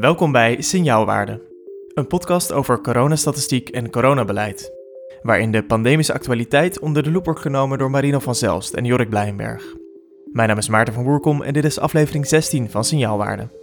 Welkom bij Signaalwaarde, een podcast over coronastatistiek en coronabeleid, waarin de pandemische actualiteit onder de loep wordt genomen door Marino van Zelst en Jorik Blijenberg. Mijn naam is Maarten van Woerkom en dit is aflevering 16 van Signaalwaarde.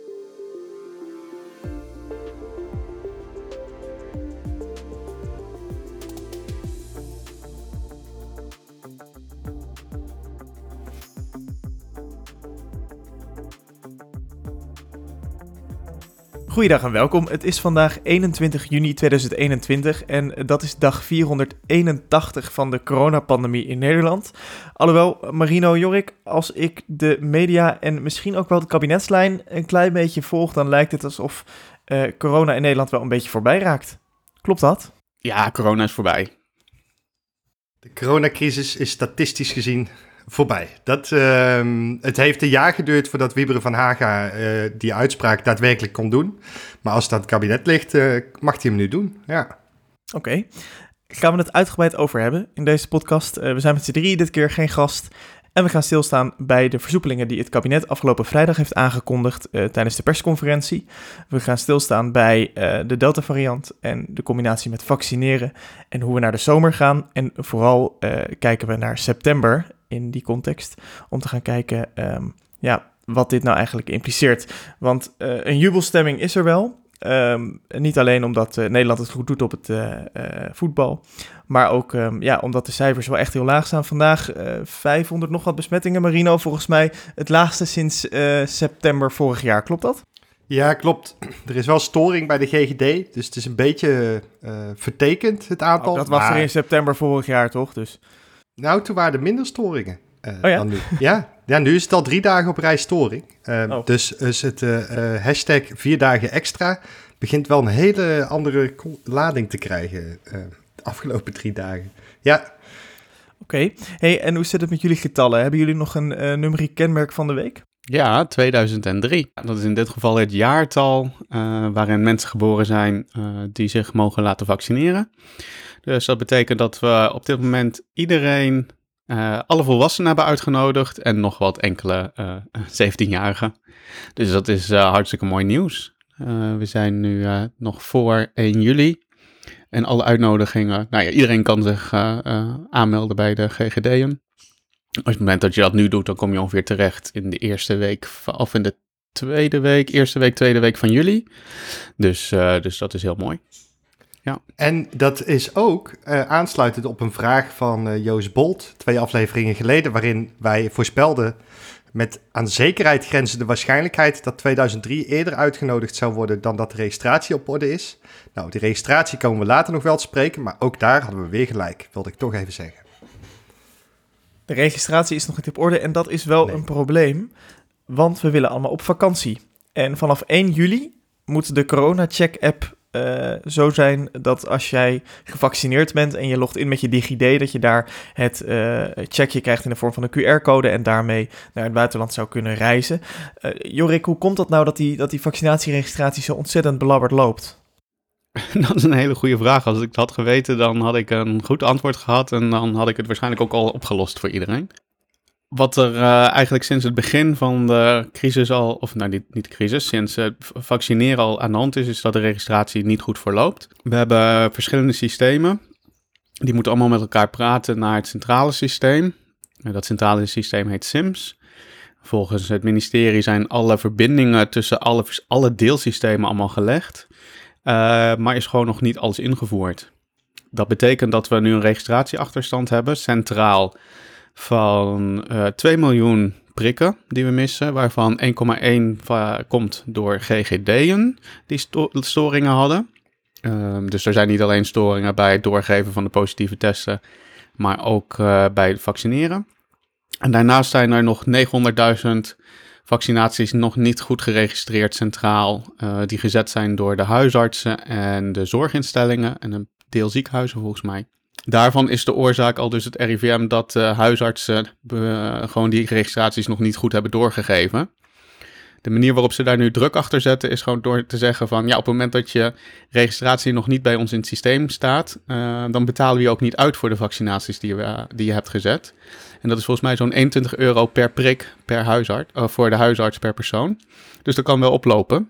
Goeiedag en welkom. Het is vandaag 21 juni 2021 en dat is dag 481 van de coronapandemie in Nederland. Alhoewel, Marino Jorik, als ik de media en misschien ook wel de kabinetslijn een klein beetje volg, dan lijkt het alsof uh, corona in Nederland wel een beetje voorbij raakt. Klopt dat? Ja, corona is voorbij. De coronacrisis is statistisch gezien voorbij. Dat, uh, het heeft een jaar geduurd voordat Wieberen van Haga uh, die uitspraak daadwerkelijk kon doen. Maar als het kabinet ligt, uh, mag hij hem nu doen. Ja. Oké. Okay. Gaan we het uitgebreid over hebben in deze podcast. Uh, we zijn met z'n drie dit keer geen gast. En we gaan stilstaan bij de versoepelingen die het kabinet afgelopen vrijdag heeft aangekondigd tijdens de persconferentie. We gaan stilstaan bij de Delta-variant en de combinatie met vaccineren en hoe we naar de zomer gaan. En vooral kijken we naar september in die context. Om te gaan kijken um, ja, wat dit nou eigenlijk impliceert. Want uh, een jubelstemming is er wel. Um, niet alleen omdat uh, Nederland het goed doet op het uh, voetbal, maar ook um, ja, omdat de cijfers wel echt heel laag staan. Vandaag 500 nog wat besmettingen, Marino. Volgens mij het laagste sinds september vorig jaar. Klopt dat? Ja, klopt. Er is wel storing bij de GGD, dus het is een beetje vertekend, het aantal. Oh, dat was maar... er in september vorig jaar, toch? Dus... Nou, toen waren er minder storingen. Uh, oh ja? Dan nu. Ja. ja, nu is het al drie dagen op rij storing. Uh, oh. Dus is het uh, hashtag vier dagen extra begint wel een hele andere lading te krijgen de afgelopen drie dagen. Ja. Oké. Okay. Hey, en hoe zit het met jullie getallen? Hebben jullie nog een numeriek kenmerk van de week? Ja, 2003. Dat is in dit geval het jaartal waarin mensen geboren zijn die zich mogen laten vaccineren. Dus dat betekent dat we op dit moment iedereen, uh, alle volwassenen hebben uitgenodigd en nog wat enkele uh, 17-jarigen. Dus dat is uh, hartstikke mooi nieuws. We zijn nu nog voor 1 juli. En alle uitnodigingen, nou ja, iedereen kan zich aanmelden bij de GGD'en. Op het moment dat je dat nu doet, dan kom je ongeveer terecht in de eerste week, of in de tweede week, eerste week, tweede week van juli. Dus, dus dat is heel mooi. Ja. En dat is ook uh, aansluitend op een vraag van uh, Joost Bolt, twee afleveringen geleden, waarin wij voorspelden met aan zekerheid grenzende waarschijnlijkheid dat 2003 eerder uitgenodigd zou worden dan dat de registratie op orde is. Nou, die registratie komen we later nog wel te spreken, maar ook daar hadden we weer gelijk, wilde ik toch even zeggen. De registratie is nog niet op orde en dat is wel nee. een probleem, want we willen allemaal op vakantie. En vanaf 1 juli moet de corona-check-app uh, zo zijn dat als jij gevaccineerd bent en je logt in met je DigiD, dat je daar het uh, checkje krijgt in de vorm van een QR-code en daarmee naar het buitenland zou kunnen reizen. Uh, Jorik, hoe komt dat nou dat die, dat die vaccinatieregistratie zo ontzettend belabberd loopt? Dat is een hele goede vraag. Als ik het had geweten, dan had ik een goed antwoord gehad en dan had ik het waarschijnlijk ook al opgelost voor iedereen wat er uh, eigenlijk sinds het begin van de crisis al, of nou niet, niet de crisis, sinds het vaccineren al aan de hand is, is dat de registratie niet goed verloopt. We hebben verschillende systemen. Die moeten allemaal met elkaar praten naar het centrale systeem. Dat centrale systeem heet SIMS. Volgens het ministerie zijn alle verbindingen tussen alle, alle deelsystemen allemaal gelegd. Uh, maar is gewoon nog niet alles ingevoerd. Dat betekent dat we nu een registratieachterstand hebben, centraal van uh, eh, 2 miljoen prikken die we missen, waarvan 1,1 komt door GGD'en die sto storingen hadden. Uh, dus er zijn niet alleen storingen bij het doorgeven van de positieve testen, maar ook uh, bij het vaccineren. En daarnaast zijn er nog 900.000 vaccinaties nog niet goed geregistreerd centraal, uh, die gezet zijn door de huisartsen en de zorginstellingen en een deel ziekenhuizen volgens mij. Daarvan is de oorzaak al dus het RIVM dat uh, huisartsen gewoon die registraties nog niet goed hebben doorgegeven. De manier waarop ze daar nu druk achter zetten is gewoon door te zeggen van ja, op het moment dat je registratie nog niet bij ons in het systeem staat, uh, dan betalen we je ook niet uit voor de vaccinaties die je, die je hebt gezet. En dat is volgens mij zo'n 21 euro per prik per huisarts, voor de huisarts per persoon. Dus dat kan wel oplopen.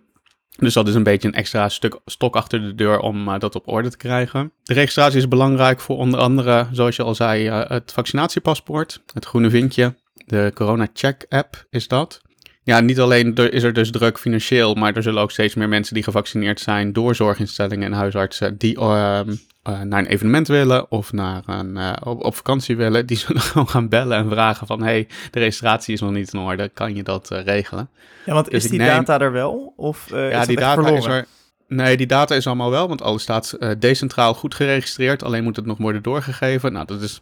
Dus dat is een beetje een extra stuk stok achter de deur om uh, dat op orde te krijgen. De registratie is belangrijk voor onder andere, zoals je al zei, uh, het vaccinatiepaspoort, het groene vinkje. De Corona Check app is dat. Ja, niet alleen is er dus druk financieel, maar er zullen ook steeds meer mensen die gevaccineerd zijn door zorginstellingen en huisartsen die uh, naar een evenement willen of naar een, uh, op, op, vakantie willen. Die zullen gewoon gaan bellen en vragen van, hey, de registratie is nog niet in orde, kan je dat uh, regelen? Ja, want dus is die neem... data er wel? Of ja, is die data verloren? is er. Nee, die data is allemaal wel, want alles staat decentraal goed geregistreerd. Alleen moet het nog worden doorgegeven. Nou, dat is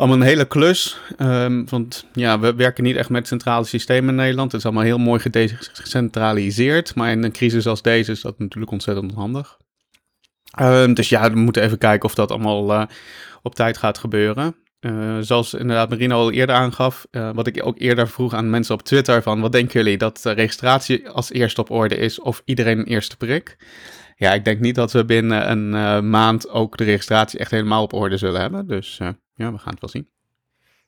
allemaal een hele klus. Um, want ja, we werken niet echt met centrale systemen in Nederland. Het is allemaal heel mooi gedecentraliseerd. Maar in een crisis als deze is dat natuurlijk ontzettend handig. Um, dus ja, we moeten even kijken of dat allemaal uh, op tijd gaat gebeuren. Uh, zoals inderdaad Marino al eerder aangaf, uh, wat ik ook eerder vroeg aan mensen op Twitter van, wat denken jullie, dat de registratie als eerste op orde is of iedereen een eerste prik? Ja, ik denk niet dat we binnen een maand ook de registratie echt helemaal op orde zullen hebben. Dus ja, we gaan het wel zien.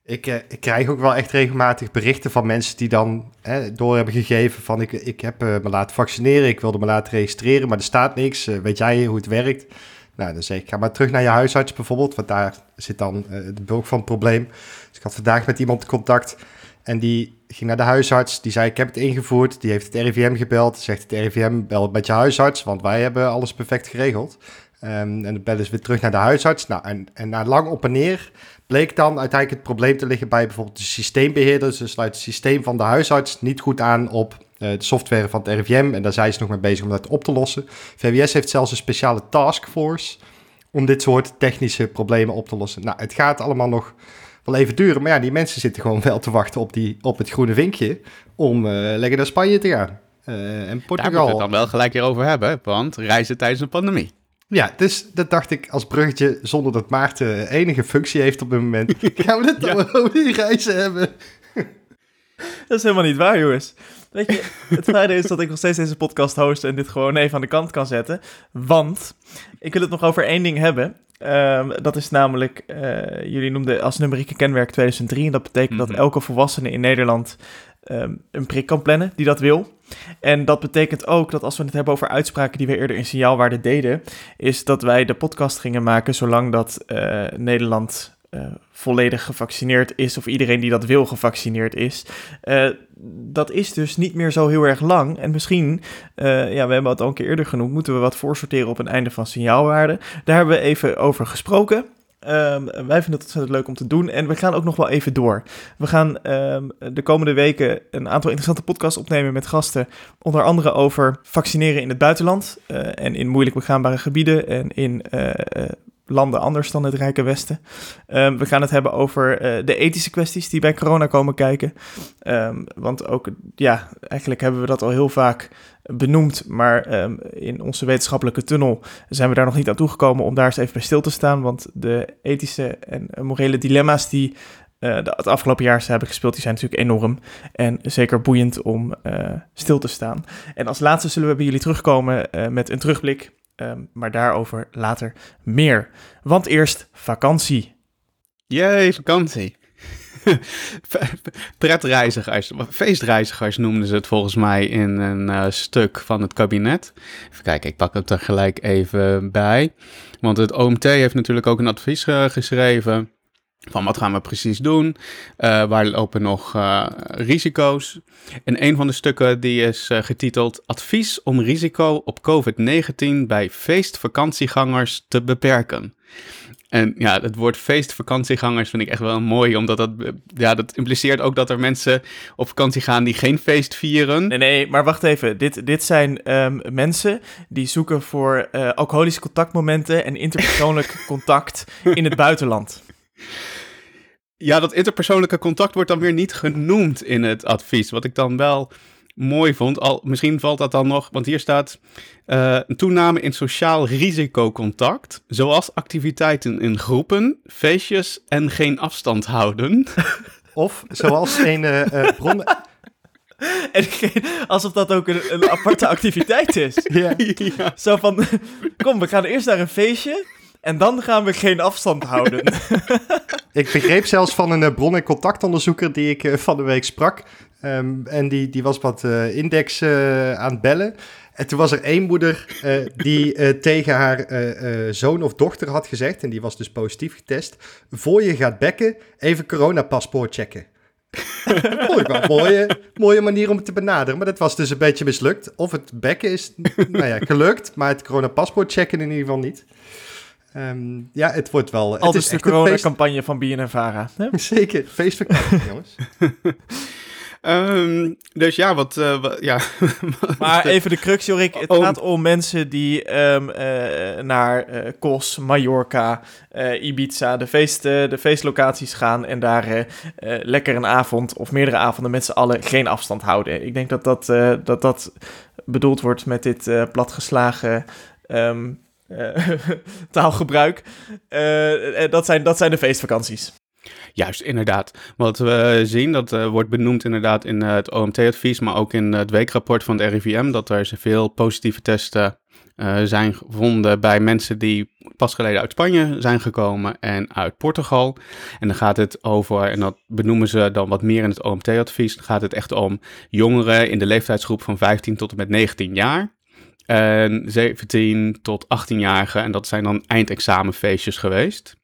Ik, uh, ik, krijg ook wel echt regelmatig berichten van mensen die dan door hebben gegeven van ik, ik heb uh, me laten vaccineren, ik wilde me laten registreren, maar er staat niks. Uh, weet jij hoe het werkt? Nou, dan zeg ik, ga maar terug naar je huisarts bijvoorbeeld, want daar zit dan de bulk van het probleem. Dus ik had vandaag met iemand contact en die ging naar de huisarts, die zei ik heb het ingevoerd, die heeft het RIVM gebeld, zegt het RIVM bel met je huisarts, want wij hebben alles perfect geregeld. Um, en dan bellen ze weer terug naar de huisarts. Nou, en, en na lang op en neer bleek dan uiteindelijk het probleem te liggen bij bijvoorbeeld de systeembeheerder. Ze sluit het systeem van de huisarts niet goed aan op uh, de software van het RIVM. En daar zijn ze nog mee bezig om dat op te lossen. VWS heeft zelfs een speciale taskforce om dit soort technische problemen op te lossen. Nou, het gaat allemaal nog wel even duren. Maar ja, die mensen zitten gewoon wel te wachten op, die, op het groene vinkje om uh, lekker naar Spanje te gaan. Uh, en Portugal. Daar moeten we het dan wel gelijk hierover hebben, want reizen tijdens een pandemie. Ja, dus dat dacht ik als bruggetje, zonder dat Maarten enige functie heeft op dit moment. Gaan we het dan ja. over die reizen hebben? Dat is helemaal niet waar, jongens. Weet je, het fijne is dat ik nog steeds deze podcast host en dit gewoon even aan de kant kan zetten. Want ik wil het nog over één ding hebben. Um, dat is namelijk, uh, jullie noemden als numerieke kenmerk 2003. En dat betekent mm -hmm. dat elke volwassene in Nederland um, een prik kan plannen die dat wil. En dat betekent ook dat als we het hebben over uitspraken die we eerder in signaalwaarde deden, is dat wij de podcast gingen maken zolang dat uh, Nederland uh, volledig gevaccineerd is of iedereen die dat wil gevaccineerd is. Uh, dat is dus niet meer zo heel erg lang. En misschien, ja, we hebben het al een keer eerder genoemd, moeten we wat voorsorteren op een einde van signaalwaarde. Daar hebben we even over gesproken. Um, wij vinden het ontzettend leuk om te doen en we gaan ook nog wel even door. We gaan um, de komende weken een aantal interessante podcasts opnemen met gasten. Onder andere over vaccineren in het buitenland uh, en in moeilijk begaanbare gebieden en in uh, uh, landen anders dan het Rijke Westen. Um, we gaan het hebben over de ethische kwesties die bij corona komen kijken. want ook, ja, eigenlijk hebben we dat al heel vaak benoemd, maar um, in onze wetenschappelijke tunnel zijn we daar nog niet aan toegekomen om daar eens even bij stil te staan, want de ethische en morele dilemma's die uh, het afgelopen jaar hebben gespeeld, die zijn natuurlijk enorm en zeker boeiend om uh, stil te staan. En als laatste zullen we bij jullie terugkomen met een terugblik, um, maar daarover later meer. Want eerst vakantie. Jee, vakantie. pretreizigers, feestreizigers noemden ze het volgens mij in een uh, stuk van het kabinet. Even kijken, ik pak het er gelijk even bij. Want het OMT heeft natuurlijk ook een advies uh, geschreven. Van wat gaan we precies doen? Uh, waar lopen nog risico's? En een van de stukken die is getiteld Advies om risico op COVID-19 bij feestvakantiegangers te beperken. En ja, het woord feestvakantiegangers vind ik echt wel mooi, omdat dat, ja, dat impliceert ook dat er mensen op vakantie gaan die geen feest vieren. Nee, nee, maar wacht even. Dit, dit zijn um, mensen die zoeken voor alcoholische contactmomenten en interpersoonlijk contact in het buitenland. Ja, dat interpersoonlijke contact wordt dan weer niet genoemd in het advies. Wat ik dan wel mooi vond. Al, misschien valt dat dan nog, want hier staat uh, een toename in sociaal risicocontact, zoals activiteiten in groepen, feestjes en geen afstand houden. Of zoals een uh, bron. En alsof dat ook een, een aparte activiteit is. Ja. ja. Zo van, kom, we gaan eerst naar een feestje. En dan gaan we geen afstand houden. ik begreep zelfs van een bron- en contactonderzoeker die ik uh, van de week sprak. Um, en die, die was wat uh, index uh, aan het bellen. En toen was er één moeder eh, die eh, tegen haar eh, eh, zoon of dochter had gezegd, en die was dus positief getest, voor je gaat bekken, even coronapaspoort checken. Vond ik wel een mooie, mooie manier om het te benaderen, maar dat was dus een beetje mislukt. Of het bekken is nou ja, gelukt, maar het coronapaspoort checken in ieder geval niet. Ehm, ja, het wordt wel... Al het dus is de coronacampagne van BNNVARA. hè? Zeker, feestvakantie, jongens. Ehm, dus ja, wat... eh, ja. Maar even de crux, Jorik. Het Oh. gaat om mensen die ehm, eh, naar eh Kos, Mallorca, eh, Ibiza, de, feest, eh, de feestlocaties gaan en daar lekker een avond of meerdere avonden met z'n allen geen afstand houden. Ik denk dat dat, eh, dat, dat bedoeld wordt met dit eh, platgeslagen taalgebruik. Eh, eh, dat, zijn, dat zijn de feestvakanties. Juist, inderdaad. Wat we zien, dat eh, wordt benoemd inderdaad in eh, het OMT-advies, maar ook in het weekrapport van het RIVM, dat er veel positieve testen eh, zijn gevonden bij mensen die pas geleden uit Spanje zijn gekomen en uit Portugal. En dan gaat het over, en dat benoemen ze dan wat meer in het OMT-advies, dan gaat het echt om jongeren in de leeftijdsgroep van 15 tot en met 19 jaar. En 17 tot 18-jarigen, en dat zijn dan eindexamenfeestjes geweest.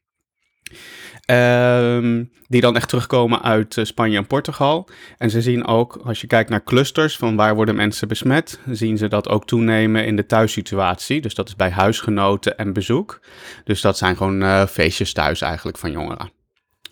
Ehm, die dan echt terugkomen uit eh, Spanje en Portugal. En ze zien ook, als je kijkt naar clusters van waar worden mensen besmet, zien ze dat ook toenemen in de thuissituatie. Dus dat is bij huisgenoten en bezoek. Dus dat zijn gewoon eh, feestjes thuis eigenlijk van jongeren.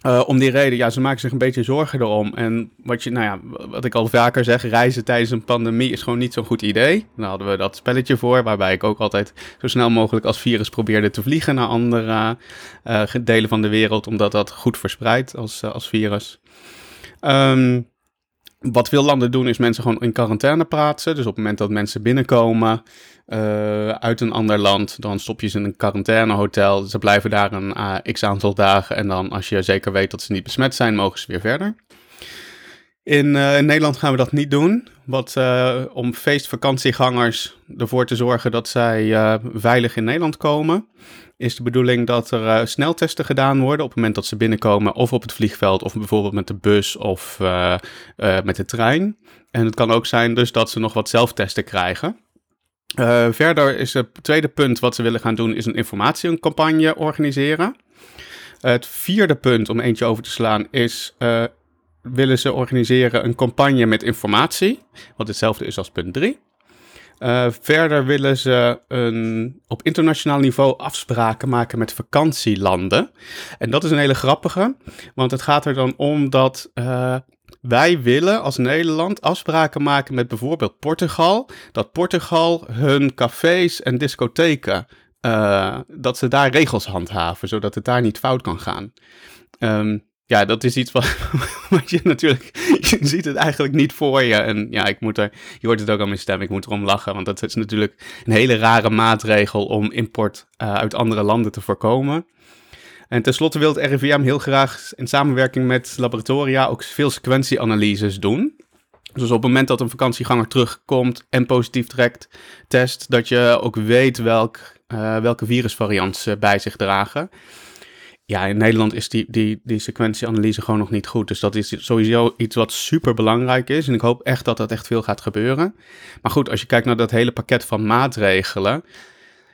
Eh, om die reden, ja, ze maken zich een beetje zorgen erom. En wat, je, nou ja, wat ik al vaker zeg, reizen tijdens een pandemie is gewoon niet zo'n goed idee. Daar hadden we dat spelletje voor, waarbij ik ook altijd zo snel mogelijk als virus probeerde te vliegen naar andere eh, delen van de wereld, omdat dat goed verspreidt als, eh, als virus. Ehm, wat veel landen doen, is mensen gewoon in quarantaine plaatsen. Dus op het moment dat mensen binnenkomen eh, uit een ander land, dan stop je ze in een quarantainehotel. Ze blijven daar een eh, x aantal dagen. En dan, als je zeker weet dat ze niet besmet zijn, mogen ze weer verder. In, eh, in Nederland gaan we dat niet doen. Wat, eh, om feestvakantiegangers ervoor te zorgen dat zij eh, veilig in Nederland komen, is de bedoeling dat er sneltesten gedaan worden op het moment dat ze binnenkomen, of op het vliegveld, of bijvoorbeeld met de bus of met de trein. En het kan ook zijn dus dat ze nog wat zelftesten krijgen. Verder is het tweede punt wat ze willen gaan doen, is een informatiecampagne organiseren. Het vierde punt, om eentje over te slaan, is willen ze organiseren een campagne met informatie, wat hetzelfde is als punt 3. Eh, verder willen ze een, op internationaal niveau afspraken maken met vakantielanden. En dat is een hele grappige, want het gaat er dan om dat eh, wij willen als Nederland afspraken maken met bijvoorbeeld Portugal, dat Portugal hun cafés en discotheken, eh, dat ze daar regels handhaven, zodat het daar niet fout kan gaan. Ehm, ja, dat is iets wat, wat je natuurlijk, je ziet het eigenlijk niet voor je. En ja, ik moet er, je hoort het ook aan mijn stem, ik moet erom lachen, want dat is natuurlijk een hele rare maatregel om import eh, uit andere landen te voorkomen. En tenslotte wil het RIVM heel graag in samenwerking met laboratoria ook veel sequentieanalyses doen. Dus op het moment dat een vakantieganger terugkomt en positief trekt, test, dat je ook weet welk, eh, welke virusvariant ze bij zich dragen. Ja, in Nederland is die, die, die sequentieanalyse gewoon nog niet goed. Dus dat is sowieso iets wat super belangrijk is. En ik hoop echt dat dat echt veel gaat gebeuren. Maar goed, als je kijkt naar dat hele pakket van maatregelen.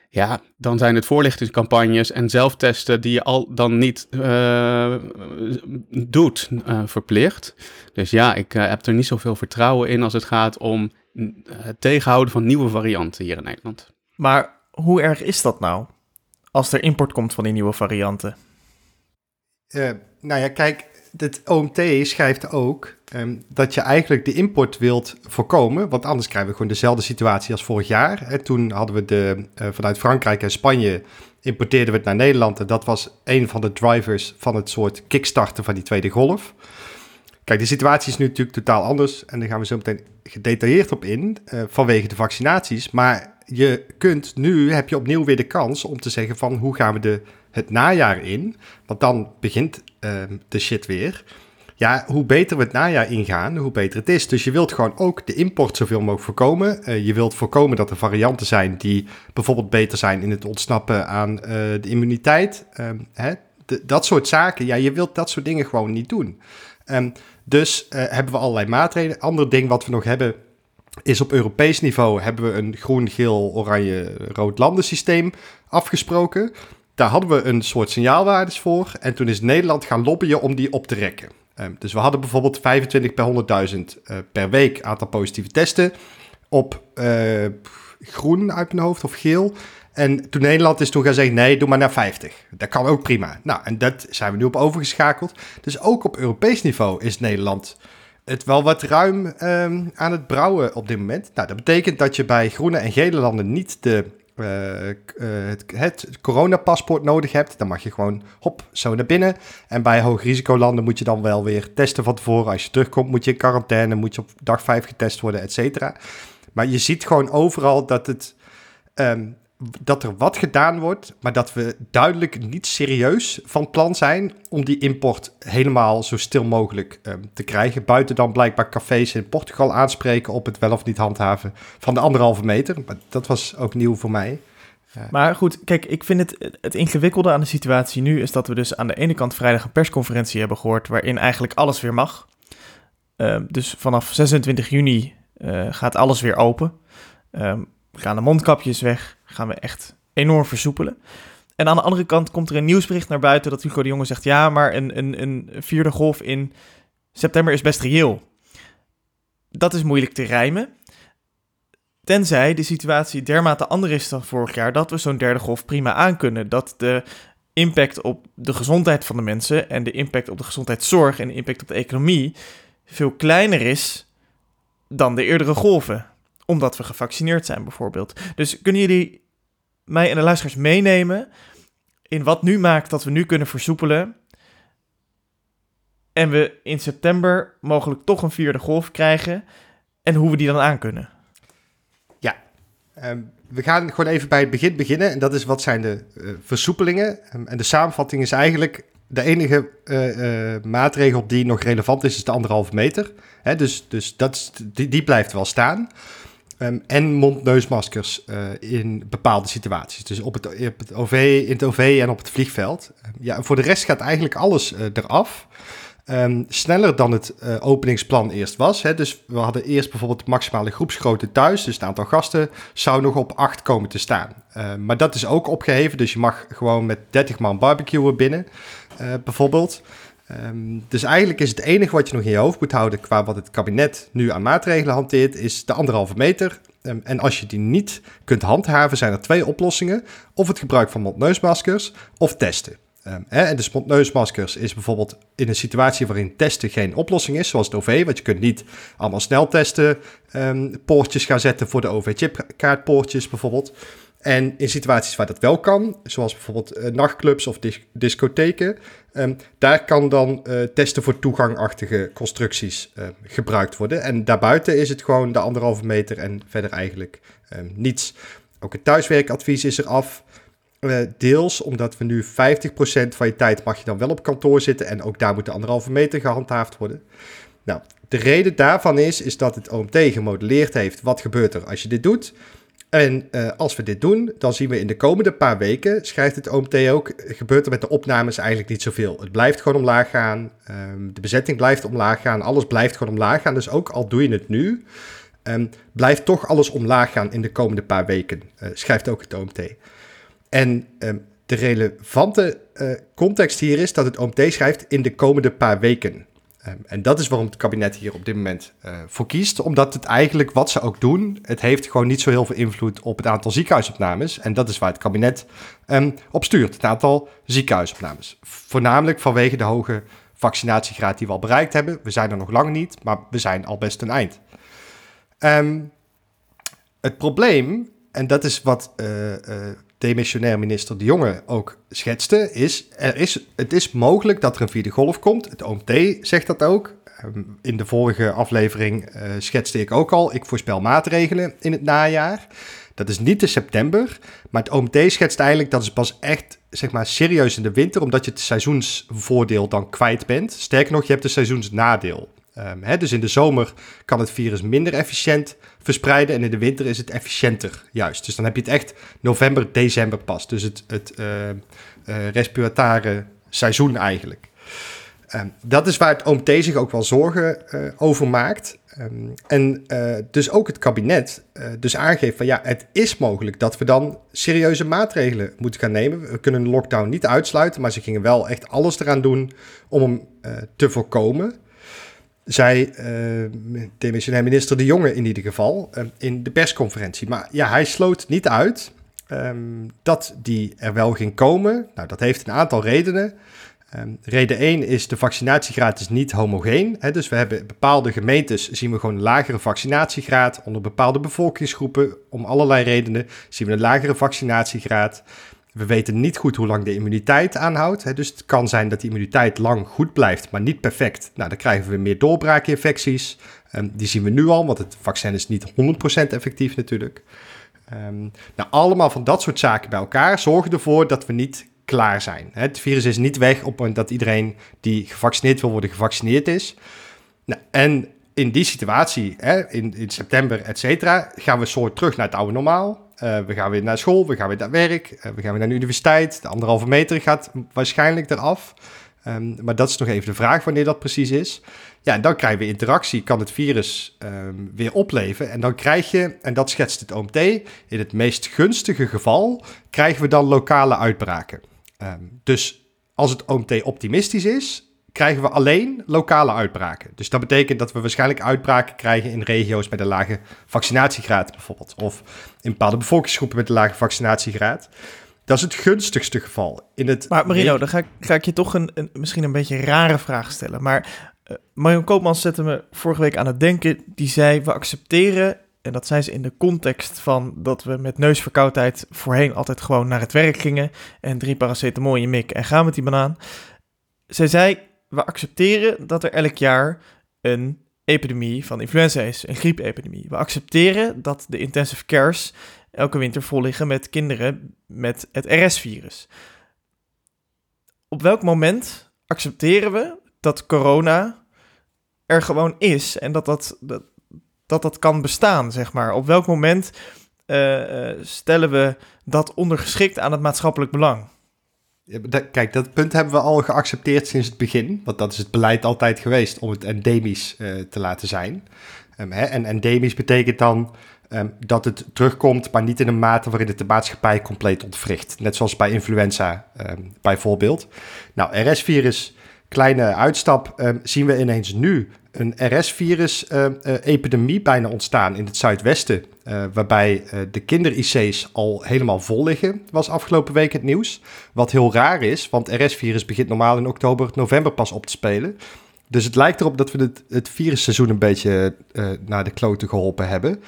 Ja, dan zijn het voorlichtingscampagnes en zelftesten die je al dan niet eh, doet, eh, verplicht. Dus ja, ik eh, heb er niet zoveel vertrouwen in als het gaat om het tegenhouden van nieuwe varianten hier in Nederland. Maar hoe erg is dat nou? Als er import komt van die nieuwe varianten. Eh, nou ja, kijk, het OMT schrijft ook ehm, dat je eigenlijk de import wilt voorkomen. Want anders krijgen we gewoon dezelfde situatie als vorig jaar. Toen hadden we de, eh, vanuit Frankrijk en Spanje importeerden we het naar Nederland. En dat was een van de drivers van het soort kickstarten van die tweede golf. Kijk, de situatie is nu natuurlijk totaal anders. En daar gaan we zo meteen gedetailleerd op in eh, vanwege de vaccinaties. Maar je kunt nu, heb je opnieuw weer de kans om te zeggen van hoe gaan we de, het najaar in. Want dan begint ehm, de shit weer. Ja, hoe beter we het najaar ingaan, hoe beter het is. Dus je wilt gewoon ook de import zoveel mogelijk voorkomen. Eh, je wilt voorkomen dat er varianten zijn die bijvoorbeeld beter zijn in het ontsnappen aan eh, de immuniteit. Ehm, hè? Dat soort zaken, ja, je wilt dat soort dingen gewoon niet doen. Ehm, dus eh, hebben we allerlei maatregelen. Ander ding wat we nog hebben is op Europees niveau hebben we een groen, geel, oranje, rood landensysteem afgesproken. Daar hadden we een soort signaalwaardes voor. En toen is Nederland gaan lobbyen om die op te rekken. Um, dus we hadden bijvoorbeeld 25 per 100.000 uh, per week aantal positieve testen op uh, groen uit mijn hoofd of geel. En toen Nederland is toen gaan zeggen, nee, doe maar naar 50. Dat kan ook prima. Nou, en dat zijn we nu op overgeschakeld. Dus ook op Europees niveau is Nederland het wel wat ruim um, aan het brouwen op dit moment. Nou, dat betekent dat je bij groene en gele landen niet de, uh, uh, het, het coronapaspoort nodig hebt. Dan mag je gewoon hop, zo naar binnen. En bij hoogrisicolanden moet je dan wel weer testen van tevoren. Als je terugkomt moet je in quarantaine, moet je op dag 5 getest worden, et cetera. Maar je ziet gewoon overal dat het... Um, dat er wat gedaan wordt, maar dat we duidelijk niet serieus van plan zijn om die import helemaal zo stil mogelijk um, te krijgen. Buiten dan blijkbaar cafés in Portugal aanspreken op het wel of niet handhaven van de anderhalve meter. Maar dat was ook nieuw voor mij. Uh, maar goed, kijk, ik vind het, het ingewikkelde aan de situatie nu is dat we dus aan de ene kant vrijdag een persconferentie hebben gehoord waarin eigenlijk alles weer mag. Uh, dus vanaf 26 juni uh, gaat alles weer open. Um, gaan de mondkapjes weg, gaan we echt enorm versoepelen. En aan de andere kant komt er een nieuwsbericht naar buiten dat Hugo de Jonge zegt: ja, maar een, een, een vierde golf in september is best reëel. Dat is moeilijk te rijmen. Tenzij de situatie dermate anders is dan vorig jaar, dat we zo'n derde golf prima aankunnen. Dat de impact op de gezondheid van de mensen en de impact op de gezondheidszorg en de impact op de economie veel kleiner is dan de eerdere golven omdat we gevaccineerd zijn bijvoorbeeld. Dus kunnen jullie mij en de luisteraars meenemen in wat nu maakt dat we nu kunnen versoepelen en we in september mogelijk toch een vierde golf krijgen en hoe we die dan aankunnen? Ja, um, we gaan gewoon even bij het begin beginnen en dat is wat zijn de uh, versoepelingen. Um, en de samenvatting is eigenlijk de enige uh, uh, maatregel die nog relevant is, is de anderhalve meter. Hè, dus dus dat, die, die blijft wel staan. Um, en mond-neusmaskers uh, in bepaalde situaties. Dus op het, op het OV, in het OV en op het vliegveld. Um, ja, voor de rest gaat eigenlijk alles uh, eraf. Um, sneller dan het uh, openingsplan eerst was. Hè. Dus we hadden eerst bijvoorbeeld de maximale groepsgrootte thuis. Dus het aantal gasten zou nog op 8 komen te staan. maar dat is ook opgeheven. Dus je mag gewoon met 30 man barbecuen binnen, bijvoorbeeld. Um, dus eigenlijk is het enige wat je nog in je hoofd moet houden qua wat het kabinet nu aan maatregelen hanteert, is de anderhalve meter. Um, en als je die niet kunt handhaven, zijn er twee oplossingen. Of het gebruik van mondneusmaskers of testen. Um, hè, en dus mondneusmaskers is bijvoorbeeld in een situatie waarin testen geen oplossing is, zoals het OV, want je kunt niet allemaal sneltesten poortjes gaan zetten voor de OV-chipkaartpoortjes bijvoorbeeld. En in situaties waar dat wel kan, zoals bijvoorbeeld uh, nachtclubs of dis discotheken, um, daar kan dan uh, testen voor toegangachtige constructies uh, gebruikt worden. En daarbuiten is het gewoon de anderhalve meter en verder eigenlijk um, niets. Ook het thuiswerkadvies is er af. deels omdat we nu 50% van je tijd mag je dan wel op kantoor zitten en ook daar moet de anderhalve meter gehandhaafd worden. Nou, de reden daarvan is, is dat het OMT gemodelleerd heeft wat gebeurt er als je dit doet. En uh, als we dit doen, dan zien we in de komende paar weken, schrijft het OMT ook, gebeurt er met de opnames eigenlijk niet zoveel. Het blijft gewoon omlaag gaan, um, de bezetting blijft omlaag gaan, alles blijft gewoon omlaag gaan. Dus ook al doe je het nu, um, blijft toch alles omlaag gaan in de komende paar weken, uh, schrijft ook het OMT. En um, de relevante uh, context hier is dat het OMT schrijft in de komende paar weken. Um, en dat is waarom het kabinet hier op dit moment uh, voor kiest. Omdat het eigenlijk, wat ze ook doen, het heeft gewoon niet zo heel veel invloed op het aantal ziekenhuisopnames. En dat is waar het kabinet um, op stuurt, het aantal ziekenhuisopnames. Voornamelijk vanwege de hoge vaccinatiegraad die we al bereikt hebben. We zijn er nog lang niet, maar we zijn al best een eind. Um, het probleem, en dat is wat uh, uh, demissionair minister De Jonge ook schetste, is, er is het is mogelijk dat er een vierde golf komt. Het OMT zegt dat ook. In de vorige aflevering uh, schetste ik ook al, ik voorspel maatregelen in het najaar. Dat is niet de september, maar het OMT schetst eigenlijk dat is pas echt zeg maar, serieus in de winter, omdat je het seizoensvoordeel dan kwijt bent. Sterker nog, je hebt het seizoensnadeel. Um, hè, dus in de zomer kan het virus minder efficiënt verspreiden en in de winter is het efficiënter, juist. Dus dan heb je het echt november, december pas. Dus het, het uh, uh, respiratare seizoen eigenlijk. Um, dat is waar het OMT zich ook wel zorgen uh, over maakt. Ehm, en dus ook het kabinet dus aangeeft van ja, het is mogelijk dat we dan serieuze maatregelen moeten gaan nemen. We kunnen de lockdown niet uitsluiten, maar ze gingen wel echt alles eraan doen om hem te voorkomen. Zei demissionair minister De Jonge in ieder geval in de persconferentie. Maar ja, hij sloot niet uit um, dat die er wel ging komen. Nou, dat heeft een aantal redenen. Um, reden 1 is de vaccinatiegraad is niet homogeen. Hè, dus we hebben bepaalde gemeentes zien we gewoon een lagere vaccinatiegraad. Onder bepaalde bevolkingsgroepen, om allerlei redenen, zien we een lagere vaccinatiegraad. We weten niet goed hoe lang de immuniteit aanhoudt. Dus het kan zijn dat die immuniteit lang goed blijft, maar niet perfect. Nou, dan krijgen we meer doorbraakinfecties. Um, die zien we nu al, want het vaccin is niet 100% effectief natuurlijk. Um, nou, allemaal van dat soort zaken bij elkaar zorgen ervoor dat we niet klaar zijn. Het virus is niet weg op het moment dat iedereen die gevaccineerd wil worden, gevaccineerd is. Nou, en in die situatie, in, in september, et cetera, gaan we soort terug naar het oude normaal. Uh, we gaan weer naar school, we gaan weer naar werk, uh, we gaan weer naar de universiteit. De anderhalve meter gaat waarschijnlijk eraf. Um, maar dat is nog even de vraag wanneer dat precies is. Ja, en dan krijgen we interactie, kan het virus um, weer opleven. En dan krijg je, en dat schetst het OMT, in het meest gunstige geval krijgen we dan lokale uitbraken. Um, dus als het OMT optimistisch is, krijgen we alleen lokale uitbraken. Dus dat betekent dat we waarschijnlijk uitbraken krijgen in regio's met een lage vaccinatiegraad bijvoorbeeld. Of in bepaalde bevolkingsgroepen met een lage vaccinatiegraad. Dat is het gunstigste geval. In het maar Marino, dan ga ik, ga ik je toch een, een, misschien een beetje een rare vraag stellen. Maar uh, Marion Koopmans zette me vorige week aan het denken. Die zei, we accepteren en dat zei ze in de context van dat we met neusverkoudheid voorheen altijd gewoon naar het werk gingen. En drie paracetamol in je mik en gaan met die banaan. Zij zei, we accepteren dat er elk jaar een epidemie van influenza is, een griepepidemie. We accepteren dat de intensive cares elke winter vol liggen met kinderen met het RS-virus. Op welk moment accepteren we dat corona er gewoon is en dat dat, dat, dat dat kan bestaan, zeg maar? Op welk moment uh, stellen we dat ondergeschikt aan het maatschappelijk belang? Kijk, dat punt hebben we al geaccepteerd sinds het begin. Want dat is het beleid altijd geweest om het endemisch uh, te laten zijn. Um, hè? En endemisch betekent dan um, dat het terugkomt, maar niet in een mate waarin het de maatschappij compleet ontwricht. Net zoals bij influenza um, bijvoorbeeld. Nou, RS-virus, kleine uitstap, zien we ineens nu een RS-virus-epidemie uh, bijna ontstaan in het zuidwesten. Uh, waarbij uh, de kinder-IC's al helemaal vol liggen, was afgelopen week het nieuws. Wat heel raar is, want RS-virus begint normaal in oktober, november pas op te spelen. Dus het lijkt erop dat we het, het virusseizoen een beetje naar de kloten geholpen hebben